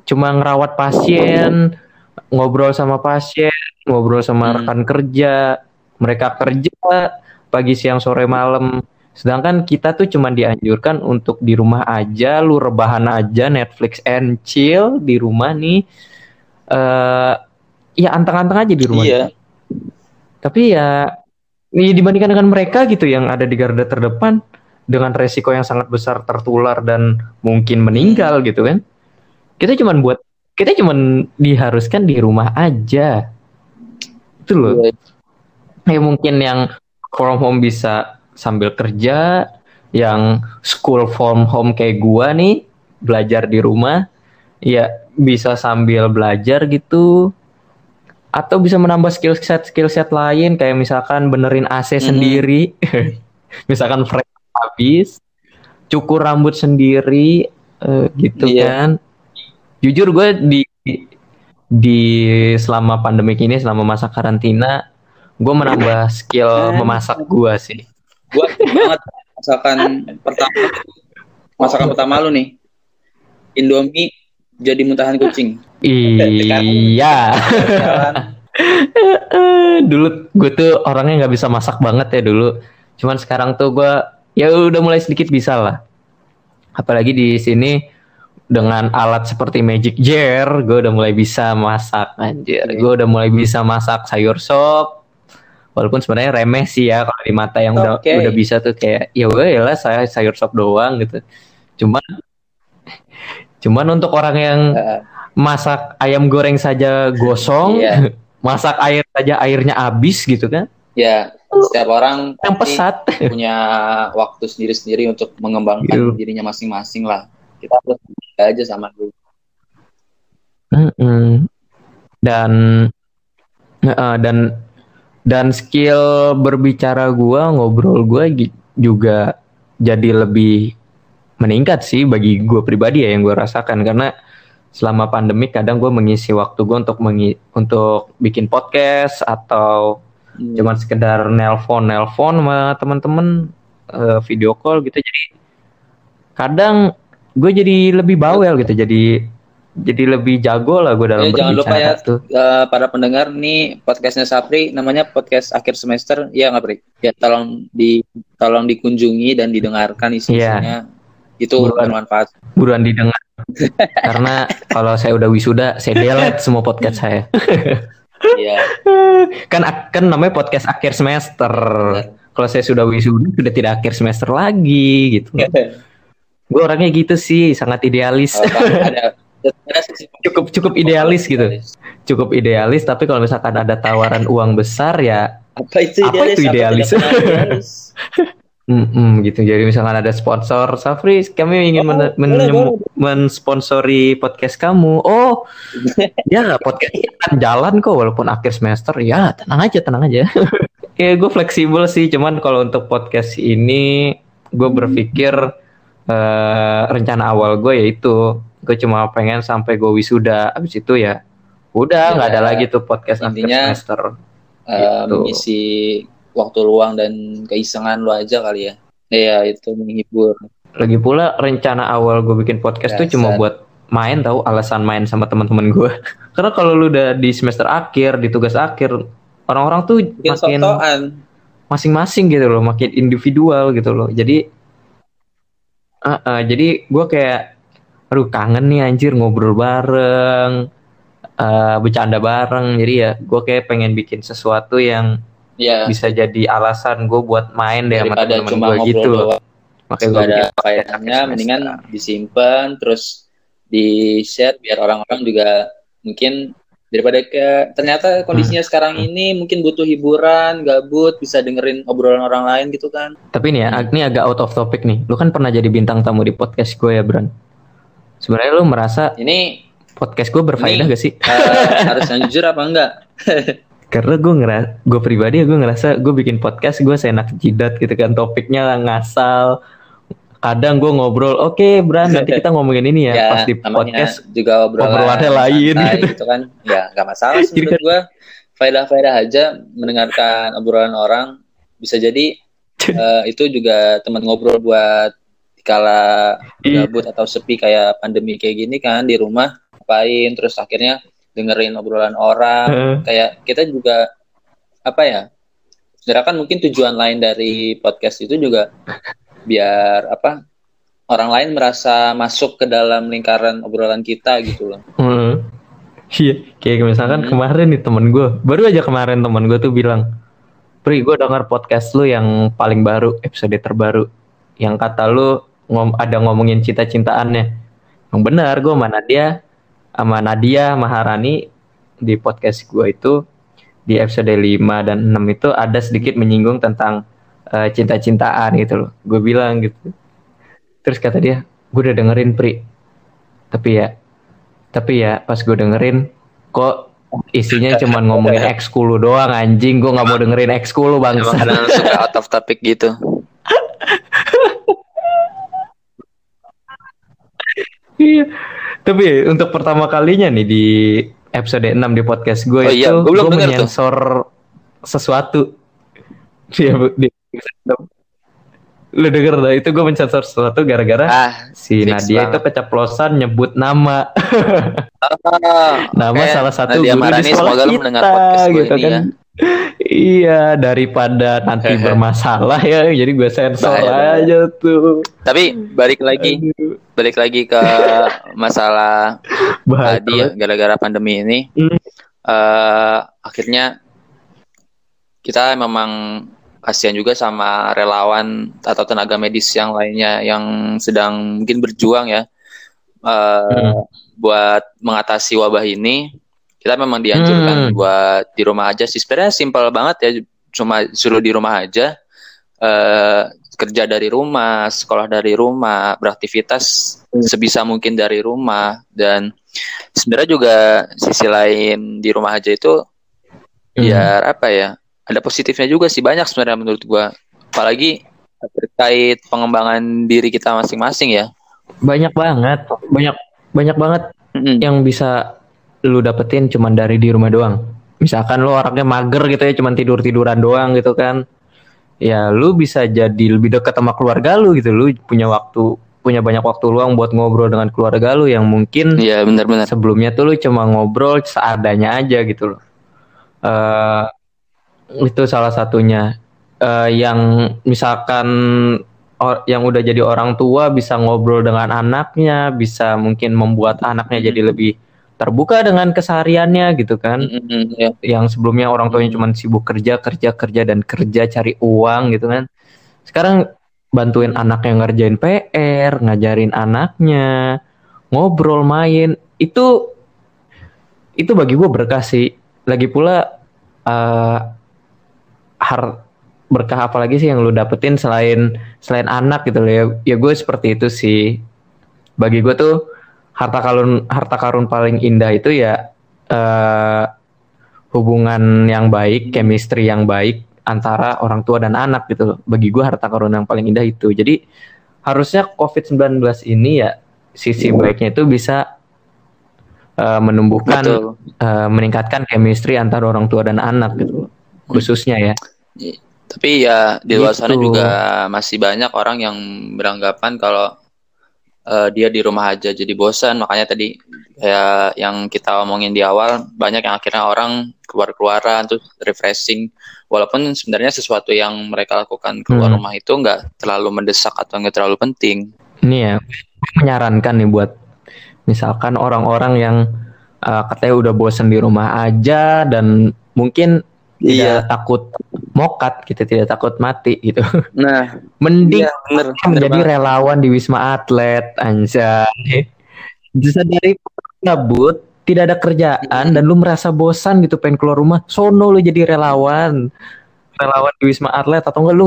cuma ngerawat pasien ngobrol sama pasien ngobrol sama hmm. rekan kerja mereka kerja pagi siang sore malam sedangkan kita tuh cuma dianjurkan untuk di rumah aja lu rebahan aja Netflix and chill di rumah nih uh, ya anteng-anteng aja di rumah iya. tapi ya ini dibandingkan dengan mereka gitu yang ada di garda terdepan dengan resiko yang sangat besar tertular dan mungkin meninggal gitu kan. Kita cuma buat kita cuma diharuskan di rumah aja. Itu loh. Ya mungkin yang from home bisa sambil kerja yang school from home kayak gua nih belajar di rumah ya bisa sambil belajar gitu. Atau bisa menambah skill set skill set lain kayak misalkan benerin AC mm -hmm. sendiri. Misalkan habis cukur rambut sendiri uh, gitu iya. kan. Jujur gue di di selama pandemi ini selama masa karantina gue menambah skill memasak gue sih. Gue banget masakan pertama. Masakan pertama lu nih. Indomie jadi muntahan kucing. Iya. Dulu gue tuh orangnya nggak bisa masak banget ya dulu. Cuman sekarang tuh gue ya udah mulai sedikit bisa lah. Apalagi di sini dengan alat seperti Magic Jar, gue udah mulai bisa masak anjir. Gue udah mulai bisa masak sayur sop. Walaupun sebenarnya remeh sih ya kalau di mata yang udah okay. udah bisa tuh kayak ya gue ya lah saya sayur sop doang gitu. Cuman Cuman untuk orang yang Uh, masak ayam goreng saja gosong, Iya. masak air saja airnya habis gitu kan? Ya, setiap orang Yang pesat. punya waktu sendiri-sendiri untuk mengembangkan Iya. dirinya masing-masing lah. Kita harus aja sama dulu. Mm-mm. Dan Heeh, dan dan skill berbicara gua, ngobrol gua juga jadi lebih meningkat sih bagi gua pribadi ya yang gua rasakan karena selama pandemi kadang gue mengisi waktu gue untuk mengi- untuk bikin podcast atau Hmm. cuman sekedar nelpon nelpon sama teman-teman eh, video call gitu jadi kadang gue jadi lebih bawel gitu jadi jadi lebih jago lah gue dalam Ya, jangan lupa ya, tuh Eh, para pendengar nih podcastnya Sapri namanya podcast akhir semester ya nggak Pri? Ya tolong di tolong dikunjungi dan didengarkan isi-isinya itu Iya. Buruan. bermanfaat. buruan didengar karena kalau saya udah wisuda saya delete semua podcast saya Iya. kan kan namanya podcast akhir semester kalau saya sudah wisuda sudah tidak akhir semester lagi gitu gue orangnya gitu sih sangat idealis Oh, ada ada sisi cukup cukup idealis gitu cukup idealis tapi kalau misalkan ada tawaran uang besar ya Apa itu Apa idealis? itu Apa idealis? tidak pernah idealis? mm gitu. Jadi misalkan ada sponsor Safri kami ingin Oh, men- men- mensponsori podcast kamu. Oh ya podcast akan jalan kok walaupun akhir semester. Ya tenang aja tenang aja. Ya gue fleksibel sih cuman kalau untuk podcast ini gue berpikir eh, rencana awal gue yaitu gue cuma pengen sampai gue wisuda. Abis itu ya udah nggak Ya, ada lagi tuh podcast akhir intinya, semester. Eh, Gitu. mengisi waktu luang dan keisengan lo aja kali ya. Iya, itu menghibur. Lagi pula rencana awal gue bikin podcast tuh Dasar. cuma buat main tahu alasan main sama teman-teman gue. Karena kalau lu udah di semester akhir, di tugas akhir, orang-orang tuh Bikin makin masing-masing gitu loh, makin individual gitu loh. Jadi Ah, ah, jadi gue kayak aduh kangen nih anjir ngobrol bareng, eh, bercanda bareng. Jadi ya gue kayak pengen bikin sesuatu yang Ya, bisa jadi alasan gue buat main deh sama cuma gue ngobrol gitu doang. Makanya gue ada semester. mendingan disimpan terus di share biar orang-orang juga mungkin daripada ke ternyata kondisinya Hmm. sekarang ini mungkin butuh hiburan, gabut, bisa dengerin obrolan orang lain gitu kan. Tapi nih ya, ag- ini agak out of topic nih. Lu kan pernah jadi bintang tamu di podcast gue ya, Bran. Sebenarnya lu merasa Ini podcast gue berfaedah Ini- gak sih? eh, harus yang jujur apa enggak? Karena gue ngerasa, gue pribadi gue ngerasa gue bikin podcast gue seenak jidat gitu kan. Topiknya ngasal. Kadang gue ngobrol, oke Bran nanti kita ngomongin ini ya. Pas di namanya podcast juga obrolan obrolannya lain gitu. gitu kan. Ya, enggak masalah sih menurut gua. Faedah-faedah aja mendengarkan obrolan orang bisa jadi eh, itu juga teman ngobrol buat kala Iya. gabut atau sepi kayak pandemi kayak gini kan di rumah ngapain terus akhirnya dengerin obrolan orang Eh, kayak kita juga apa ya sebenarnya kan mungkin tujuan lain dari podcast itu juga biar apa orang lain merasa masuk ke dalam lingkaran obrolan kita gitu loh hmm. Iya, kayak misalkan Hmm. kemarin nih temen gue, baru aja kemarin temen gue tuh bilang, Pri, gue denger podcast lu yang paling baru, episode terbaru, yang kata lu ngom ada ngomongin cinta-cintaannya. Yang benar, gue sama Nadia, sama Nadia Maharani di podcast gue itu di episode 5 dan 6 itu ada sedikit menyinggung tentang eh, cinta-cintaan gitu loh. Gue bilang gitu. Terus kata dia, gue udah dengerin Pri. Tapi ya, tapi ya pas gue dengerin kok isinya cuman ngomongin ekskul lu doang anjing. Gue nggak mau dengerin ekskul lu emang bangsa. kadang suka out of topic gitu Iya. Tapi untuk pertama kalinya nih di episode 6 di podcast gue Oh itu iya, gua belum gue denger tuh. menyensor sesuatu. Iya, Bu, di episode 6. Lu denger dah itu gue menyensor sesuatu gara-gara ah si Nadia itu banget. keceplosan nyebut nama nama Oke, salah satu Nadia guru Marani, di sekolah semoga lu kita mendengar podcast gue gitu ini kan. ya. Iya, daripada nanti bermasalah ya, jadi gue sensor Bahaya, bahaya. aja tuh. tapi balik lagi Aduh, balik lagi ke masalah bahaya tadi ya gara-gara pandemi ini Hmm. eh akhirnya kita memang kasihan juga sama relawan atau tenaga medis yang lainnya yang sedang mungkin berjuang ya uh, Hmm. buat mengatasi wabah ini kita memang dianjurkan Hmm. buat di rumah aja sih. Sebenarnya simpel banget ya, cuma suruh di rumah aja. eh kerja dari rumah, sekolah dari rumah, beraktivitas sebisa mungkin dari rumah dan sebenarnya juga sisi lain di rumah aja itu Hmm. biar apa ya? Ada positifnya juga sih banyak sebenarnya menurut gua. Apalagi terkait pengembangan diri kita masing-masing ya. banyak banget, banyak banyak banget Mm-mm. yang bisa lu dapetin cuman dari di rumah doang. Misalkan lu orangnya mager gitu ya, cuman tidur tiduran doang gitu kan. Ya lu bisa jadi lebih dekat sama keluarga lu gitu. Lu punya waktu, punya banyak waktu luang buat ngobrol dengan keluarga lu yang mungkin Iya benar-benar. sebelumnya tuh lu cuma ngobrol seadanya aja gitu loh. Eh itu salah satunya. Eh yang misalkan or- yang udah jadi orang tua bisa ngobrol dengan anaknya, bisa mungkin membuat anaknya jadi lebih terbuka dengan kesehariannya gitu kan. Mm-mm, ya. Yang sebelumnya orang tuanya cuma sibuk kerja, kerja, kerja dan kerja cari uang gitu kan. Sekarang bantuin anaknya ngerjain PR, ngajarin anaknya, ngobrol, main, itu itu bagi gue berkah sih. Lagi pula eh har berkah apa lagi sih yang lu dapetin selain selain anak gitu loh ya. Ya gue seperti itu sih. Bagi gue tuh harta karun harta karun paling indah itu ya eh hubungan yang baik, chemistry yang baik antara orang tua dan anak gitu loh. Bagi gue harta karun yang paling indah itu. Jadi harusnya COVID-19 ini ya sisi baiknya itu bisa eh, menumbuhkan Betul. eh, meningkatkan chemistry antara orang tua dan anak gitu. Khususnya ya. Tapi ya di luar sana Gitu. juga masih banyak orang yang beranggapan kalau eh, dia di rumah aja jadi bosan. Makanya tadi kayak yang kita omongin di awal banyak yang akhirnya orang keluar-keluaran terus refreshing. Walaupun sebenarnya sesuatu yang mereka lakukan keluar Hmm. rumah itu nggak terlalu mendesak atau nggak terlalu penting. Ini ya menyarankan nih buat misalkan orang-orang yang eh, katanya udah bosan di rumah aja dan mungkin Iya. tidak takut mokat gitu, tidak takut mati gitu. Nah, Mending iya bener, bener menjadi banget. relawan di Wisma Atlet, anjay. Bisa dari gabut, tidak ada kerjaan dan lu merasa bosan gitu pengen keluar rumah, sono lu jadi relawan. Relawan di Wisma Atlet atau enggak lu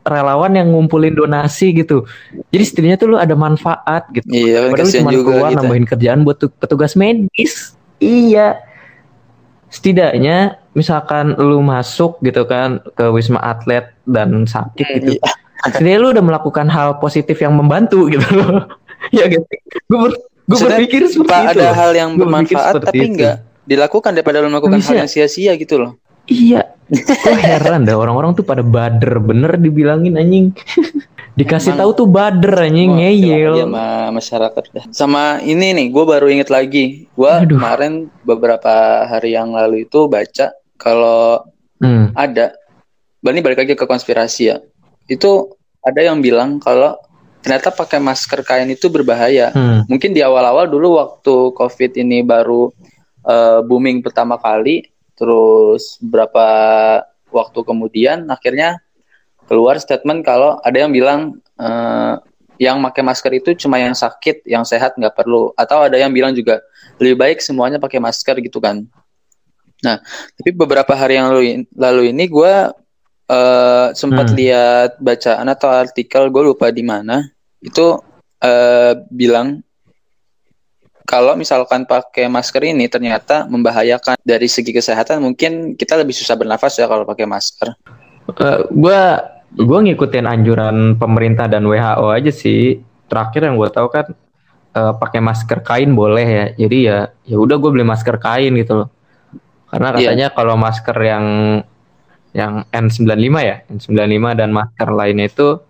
relawan yang ngumpulin donasi gitu. Jadi setidaknya tuh lu ada manfaat gitu. Iya, kan Padahal lu cuma keluar kita. nambahin kerjaan buat tu- petugas medis. Iya. Setidaknya misalkan lu masuk gitu kan ke Wisma Atlet dan sakit gitu. Iya. Setidaknya lu udah melakukan hal positif yang membantu gitu loh. ya gitu. Gue ber, gue berpikir seperti Pak, itu. ada hal yang Gua bermanfaat tapi itu. nggak dilakukan daripada lu melakukan Bisa. hal yang sia-sia gitu loh. Iya. Gue heran dah orang-orang tuh pada bader bener dibilangin anjing. Dikasih Emang- tahu tuh bader anjing ngeyel. sama masyarakat dah. Sama ini nih, gue baru inget lagi. Gue kemarin beberapa hari yang lalu itu baca kalau Hmm. ada, ini balik lagi ke konspirasi ya. Itu ada yang bilang kalau ternyata pakai masker kain itu berbahaya. Hmm. Mungkin di awal-awal dulu waktu COVID ini baru eh, booming pertama kali, terus beberapa waktu kemudian akhirnya keluar statement kalau ada yang bilang eh, yang pakai masker itu cuma yang sakit, yang sehat nggak perlu. Atau ada yang bilang juga lebih baik semuanya pakai masker gitu kan. Nah, tapi beberapa hari yang lalu, lalu ini gue eh, sempat Hmm. lihat bacaan atau artikel gue lupa di mana itu eh, bilang kalau misalkan pakai masker ini ternyata membahayakan dari segi kesehatan mungkin kita lebih susah bernafas ya kalau pakai masker. Eh, gua gua ngikutin anjuran pemerintah dan WHO aja sih. Terakhir yang gue tahu kan eh, pakai masker kain boleh ya. Jadi ya ya udah gue beli masker kain gitu loh. Karena Iya. katanya kalau masker yang yang N95 ya, N95 dan masker lainnya itu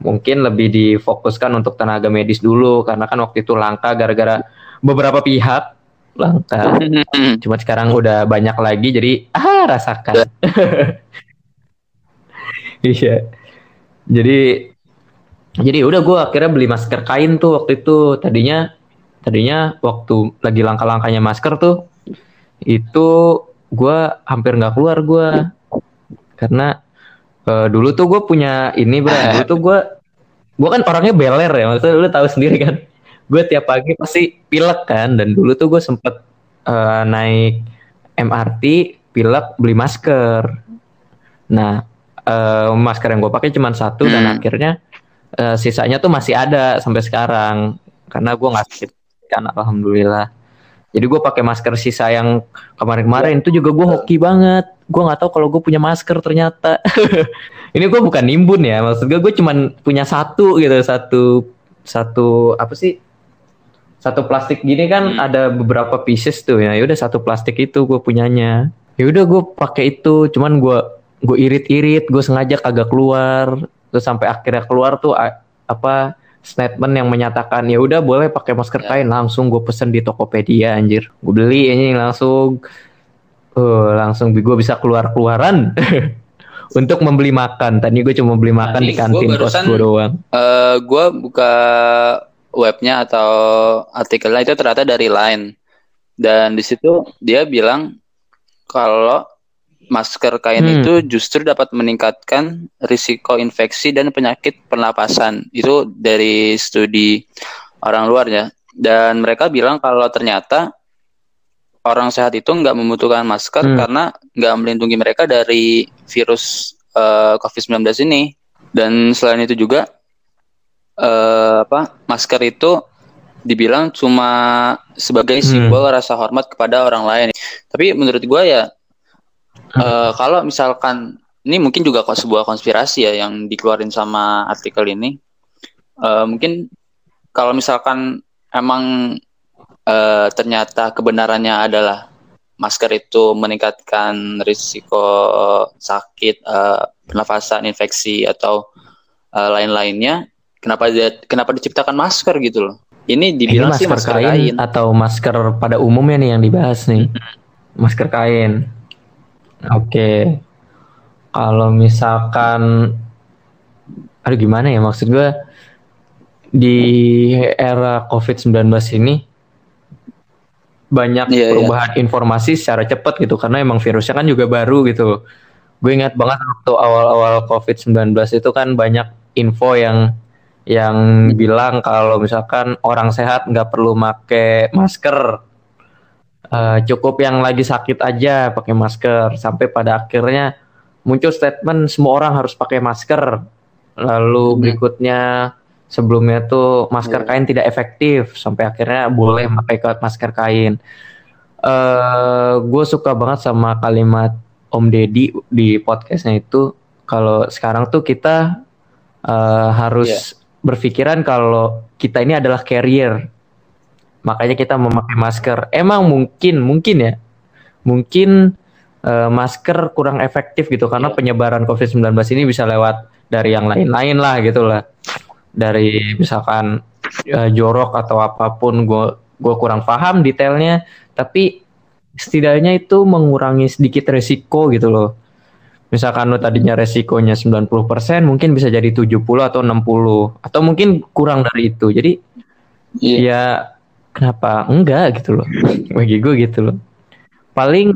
mungkin lebih difokuskan untuk tenaga medis dulu karena kan waktu itu langka gara-gara beberapa pihak langka. Cuma sekarang udah banyak lagi jadi ah rasakan. iya. Jadi jadi udah gue akhirnya beli masker kain tuh waktu itu. Tadinya tadinya waktu lagi langka-langkanya masker tuh itu gue hampir nggak keluar gue karena eh, dulu tuh gue punya ini bro. Dulu tuh gue gue kan orangnya beler ya. Maksudnya lu tahu sendiri kan. Gue tiap pagi pasti pilek kan. Dan dulu tuh gue sempet uh, naik MRT pilek beli masker. Nah uh, masker yang gue pakai cuma satu hmm. dan akhirnya uh, sisanya tuh masih ada sampai sekarang. Karena gue nggak sakit kan alhamdulillah. Jadi gue pakai masker sisa yang kemarin-kemarin. Itu juga gue hoki banget. Gue nggak tahu kalau gue punya masker ternyata. Ini gue bukan nimbun ya. Maksud gue gue cuma punya satu gitu. Satu satu apa sih? Satu plastik gini kan hmm. ada beberapa pieces tuh ya. Udah satu plastik itu gue punyanya. Ya udah gue pakai itu, cuman gue gue irit-irit, gue sengaja kagak keluar. Terus sampai akhirnya keluar tuh apa statement yang menyatakan ya udah boleh pakai masker ya. kain. Langsung gue pesen di Tokopedia anjir. Gue beli ini langsung. Uh, langsung gue bisa keluar keluaran untuk membeli makan. Tadi gue cuma beli makan nah, di kantin kos gue doang. uh, eh, gue buka webnya atau artikelnya itu ternyata dari Line. Dan di situ dia bilang kalau masker kain hmm. itu justru dapat meningkatkan risiko infeksi dan penyakit pernapasan. Itu dari studi orang luar ya. Dan mereka bilang kalau ternyata orang sehat itu nggak membutuhkan masker hmm. karena nggak melindungi mereka dari virus uh, eh, COVID-19 ini. Dan selain itu juga uh, apa masker itu dibilang cuma sebagai hmm. simbol hmm. rasa hormat kepada orang lain. Tapi menurut gue ya Uh, kalau misalkan ini mungkin juga kok sebuah konspirasi ya yang dikeluarin sama artikel ini. Uh, mungkin kalau misalkan emang uh, ternyata kebenarannya adalah masker itu meningkatkan risiko sakit, uh, pernafasan, infeksi atau uh, lain-lainnya, kenapa dia, kenapa diciptakan masker gitu loh? Ini dibilang Ini masker sih masker kain, kain atau masker pada umumnya nih yang dibahas nih. Masker kain. Oke. Kalau misalkan aduh gimana ya maksud gue di era COVID-19 ini banyak yeah, iya. perubahan yeah. informasi secara cepat gitu karena emang virusnya kan juga baru gitu. Gue ingat banget waktu awal-awal COVID-19 itu kan banyak info yang yang bilang kalau misalkan orang sehat nggak perlu make masker uh, cukup yang lagi sakit aja pakai masker sampai pada akhirnya muncul statement semua orang harus pakai masker lalu hmm. berikutnya sebelumnya tuh masker hmm. kain tidak efektif sampai akhirnya boleh pakai masker kain uh, eh, gue suka banget sama kalimat Om Deddy di podcastnya itu kalau sekarang tuh kita uh, harus yeah. berpikiran kalau kita ini adalah carrier makanya kita memakai masker. Emang mungkin mungkin ya, mungkin uh, masker kurang efektif gitu karena yeah. penyebaran COVID-19 ini bisa lewat dari yang lain-lain lah gitu lah. Dari misalkan uh, jorok atau apa pun gue gue kurang paham detailnya, tapi setidaknya itu mengurangi sedikit resiko gitu loh. Misalkan lo tadinya resikonya 90% mungkin bisa jadi 70 atau 60 atau mungkin kurang dari itu. Jadi yeah. ya kenapa? Enggak gitu loh. Bagi gue gitu loh. Paling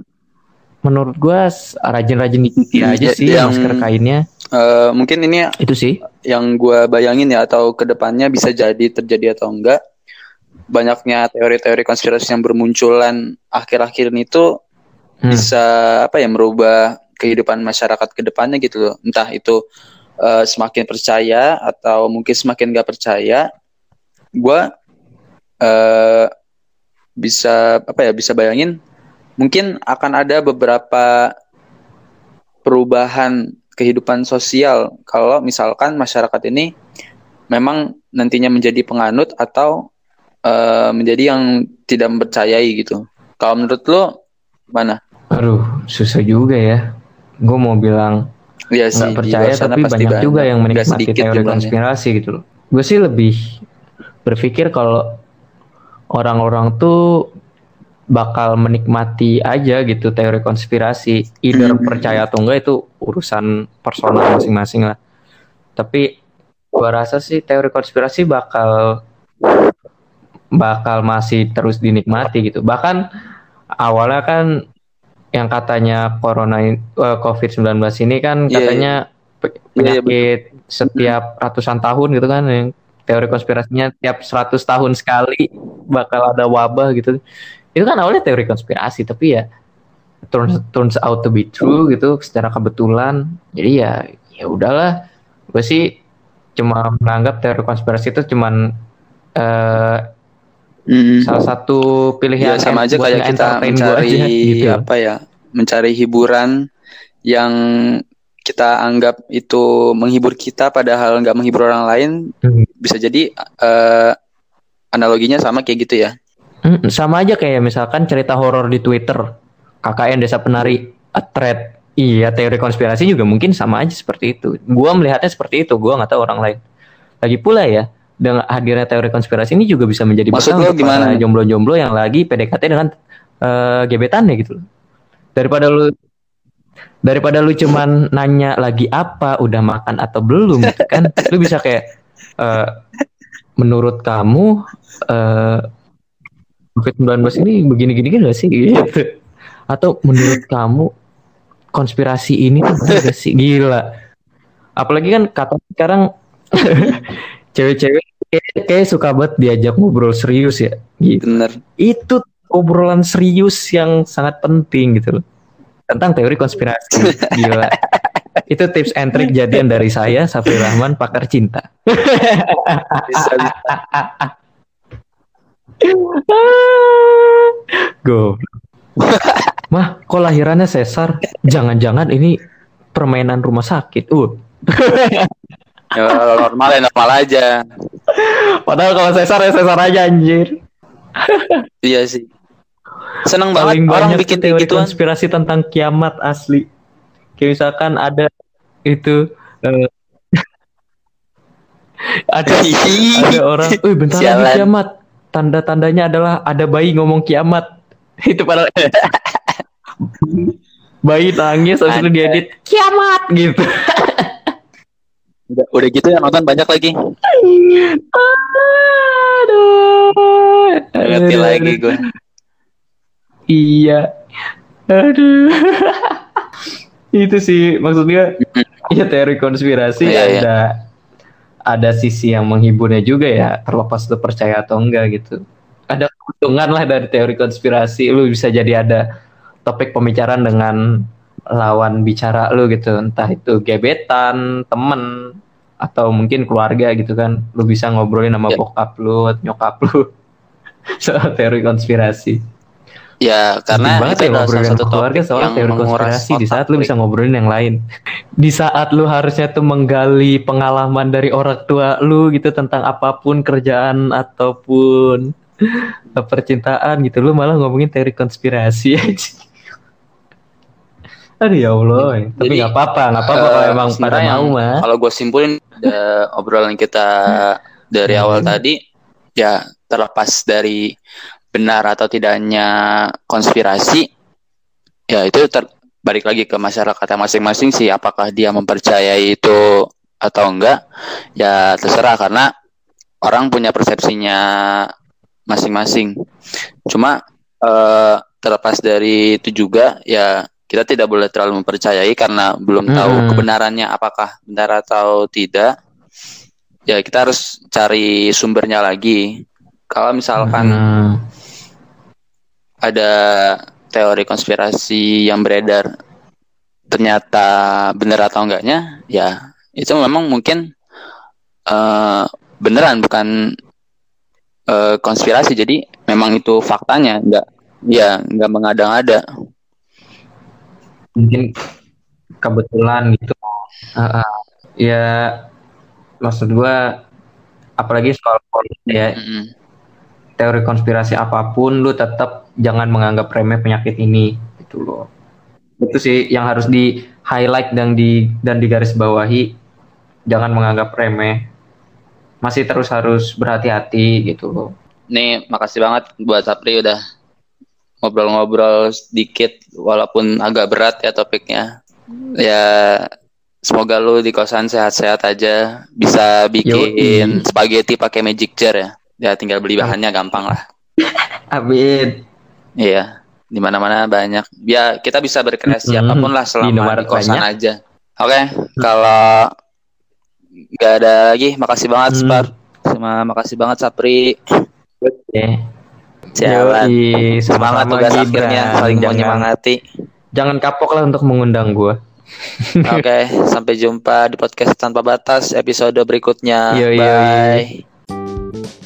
menurut gue rajin-rajin dikit hmm, aja sih yang, masker kainnya. uh, mungkin ini itu sih. yang gue bayangin ya atau ke depannya bisa jadi terjadi atau enggak. Banyaknya teori-teori konspirasi yang bermunculan akhir-akhir ini tuh hmm. bisa apa ya merubah kehidupan masyarakat ke depannya gitu loh. Entah itu uh, semakin percaya atau mungkin semakin gak percaya gue uh, bisa apa ya bisa bayangin mungkin akan ada beberapa perubahan kehidupan sosial kalau misalkan masyarakat ini memang nantinya menjadi penganut atau uh, menjadi yang tidak mempercayai gitu. Kalau menurut lo mana? Aduh, susah juga ya. Gue mau bilang ya nggak percaya tapi banyak juga yang menikmati teori konspirasi gitu loh. Gue sih lebih berpikir kalau orang-orang tuh bakal menikmati aja gitu teori konspirasi either hmm. percaya atau enggak itu urusan personal masing-masing lah tapi gua rasa sih teori konspirasi bakal bakal masih terus dinikmati gitu bahkan awalnya kan yang katanya corona uh, eh, covid-19 ini kan yeah, katanya yeah. Iya, penyakit yeah, setiap ratusan tahun gitu kan yang teori konspirasinya tiap 100 tahun sekali bakal ada wabah gitu. Itu kan awalnya teori konspirasi tapi ya turns turns out to be true gitu secara kebetulan. Jadi ya ya udahlah. Gue sih cuma menganggap teori konspirasi itu cuman uh, mm. salah satu pilihan ya, sama aja kayak kita mencari aja, gitu. apa ya mencari hiburan yang kita anggap itu menghibur kita padahal nggak menghibur orang lain hmm. bisa jadi uh, analoginya sama kayak gitu ya? Hmm, sama aja kayak misalkan cerita horor di Twitter. KKN Desa Penari a thread iya teori konspirasi juga mungkin sama aja seperti itu. Gua melihatnya seperti itu gua nggak tahu orang lain. Lagi pula ya dengan hadirnya teori konspirasi ini juga bisa menjadi Maksud lo gimana? jomblo-jomblo yang lagi PDKT dengan uh, gebetannya gitu daripada lu daripada lu cuman nanya lagi apa udah makan atau belum gitu kan lu bisa kayak uh, menurut kamu uh, COVID-19 ini begini-gini gak sih? Gitu. Atau menurut kamu konspirasi ini tuh gak sih? Gila. Apalagi kan kata sekarang cewek-cewek kayak, kayak suka banget diajak ngobrol serius ya. Gitu. bener. Itu obrolan serius yang sangat penting gitu loh tentang teori konspirasi. Gila. Itu tips and trick jadian dari saya, Safri Rahman, pakar cinta. bisa, bisa. Go. Mah, kok lahirannya sesar? Jangan-jangan ini permainan rumah sakit. Uh. ya, normal ya normal aja. Padahal kalau sesar ya sesar aja anjir. iya sih. Seneng banget orang bikin teori gitu konspirasi tentang kiamat asli. Kayak misalkan ada itu uh, ada ada orang, "Wih, bentar Sialan. lagi kiamat." Tanda-tandanya adalah ada bayi ngomong kiamat. itu pada bayi nangis habis itu diedit kiamat gitu. udah, udah gitu yang nonton banyak lagi. Aduh. Ngerti lagi gue. Iya. Aduh. itu sih maksudnya ya teori konspirasi iya, iya. ada ada sisi yang menghiburnya juga ya terlepas lu percaya atau enggak gitu. Ada keuntungan lah dari teori konspirasi lu bisa jadi ada topik pembicaraan dengan lawan bicara lu gitu entah itu gebetan, temen atau mungkin keluarga gitu kan lu bisa ngobrolin sama ya. bokap lu, nyokap lu soal teori konspirasi. Ya, karena banget itu ya salah satu keluarga soal teori konspirasi di saat lu bisa ngobrolin yang lain. Di saat lu harusnya tuh menggali pengalaman dari orang tua lu gitu tentang apa pun kerjaan ataupun percintaan gitu lu malah ngomongin teori konspirasi aja. Aduh ya Allah, ya. tapi nggak apa-apa, nggak apa-apa uh, kalau emang pada mau mah. Kalau gue simpulin uh, obrolan kita dari hmm. awal tadi, ya terlepas dari benar atau tidaknya konspirasi ya itu ter balik lagi ke masyarakat masing-masing sih apakah dia mempercayai itu atau enggak ya terserah karena orang punya persepsinya masing-masing. Cuma eh, terlepas dari itu juga ya kita tidak boleh terlalu mempercayai karena belum hmm. tahu kebenarannya apakah benar atau tidak. Ya kita harus cari sumbernya lagi. Kalau misalkan hmm ada teori konspirasi yang beredar. Ternyata benar atau enggaknya ya itu memang mungkin uh, beneran bukan uh, konspirasi. Jadi memang itu faktanya enggak ya enggak mengada-ngada. Mungkin kebetulan gitu. Uh, uh, ya maksud gua apalagi soal politik ya. Mm -hmm. Teori konspirasi apa pun lu tetap jangan menganggap remeh penyakit ini gitu loh. Itu sih yang harus di highlight dan di dan digaris bawahi jangan menganggap remeh. Masih terus harus berhati-hati gitu loh. Nih makasih banget buat Sapri udah ngobrol-ngobrol sedikit walaupun agak berat ya topiknya. Ya semoga lu di kosan sehat-sehat aja. Bisa bikin spaghetti pakai magic jar ya ya tinggal beli bahannya gampang lah amin iya di mana mana banyak ya kita bisa berkreasi hmm, apa pun lah selama di, di kosan banyak. aja oke okay, kalau nggak ada lagi makasih banget hmm. Spar sama makasih banget Sapri oke okay. Jalan. Semangat tugas gibran. akhirnya saling jangan, menyemangati. Jangan kapok lah untuk mengundang gue. Oke, okay, sampai jumpa di podcast tanpa batas episode berikutnya. Yoi, Bye. Yoi.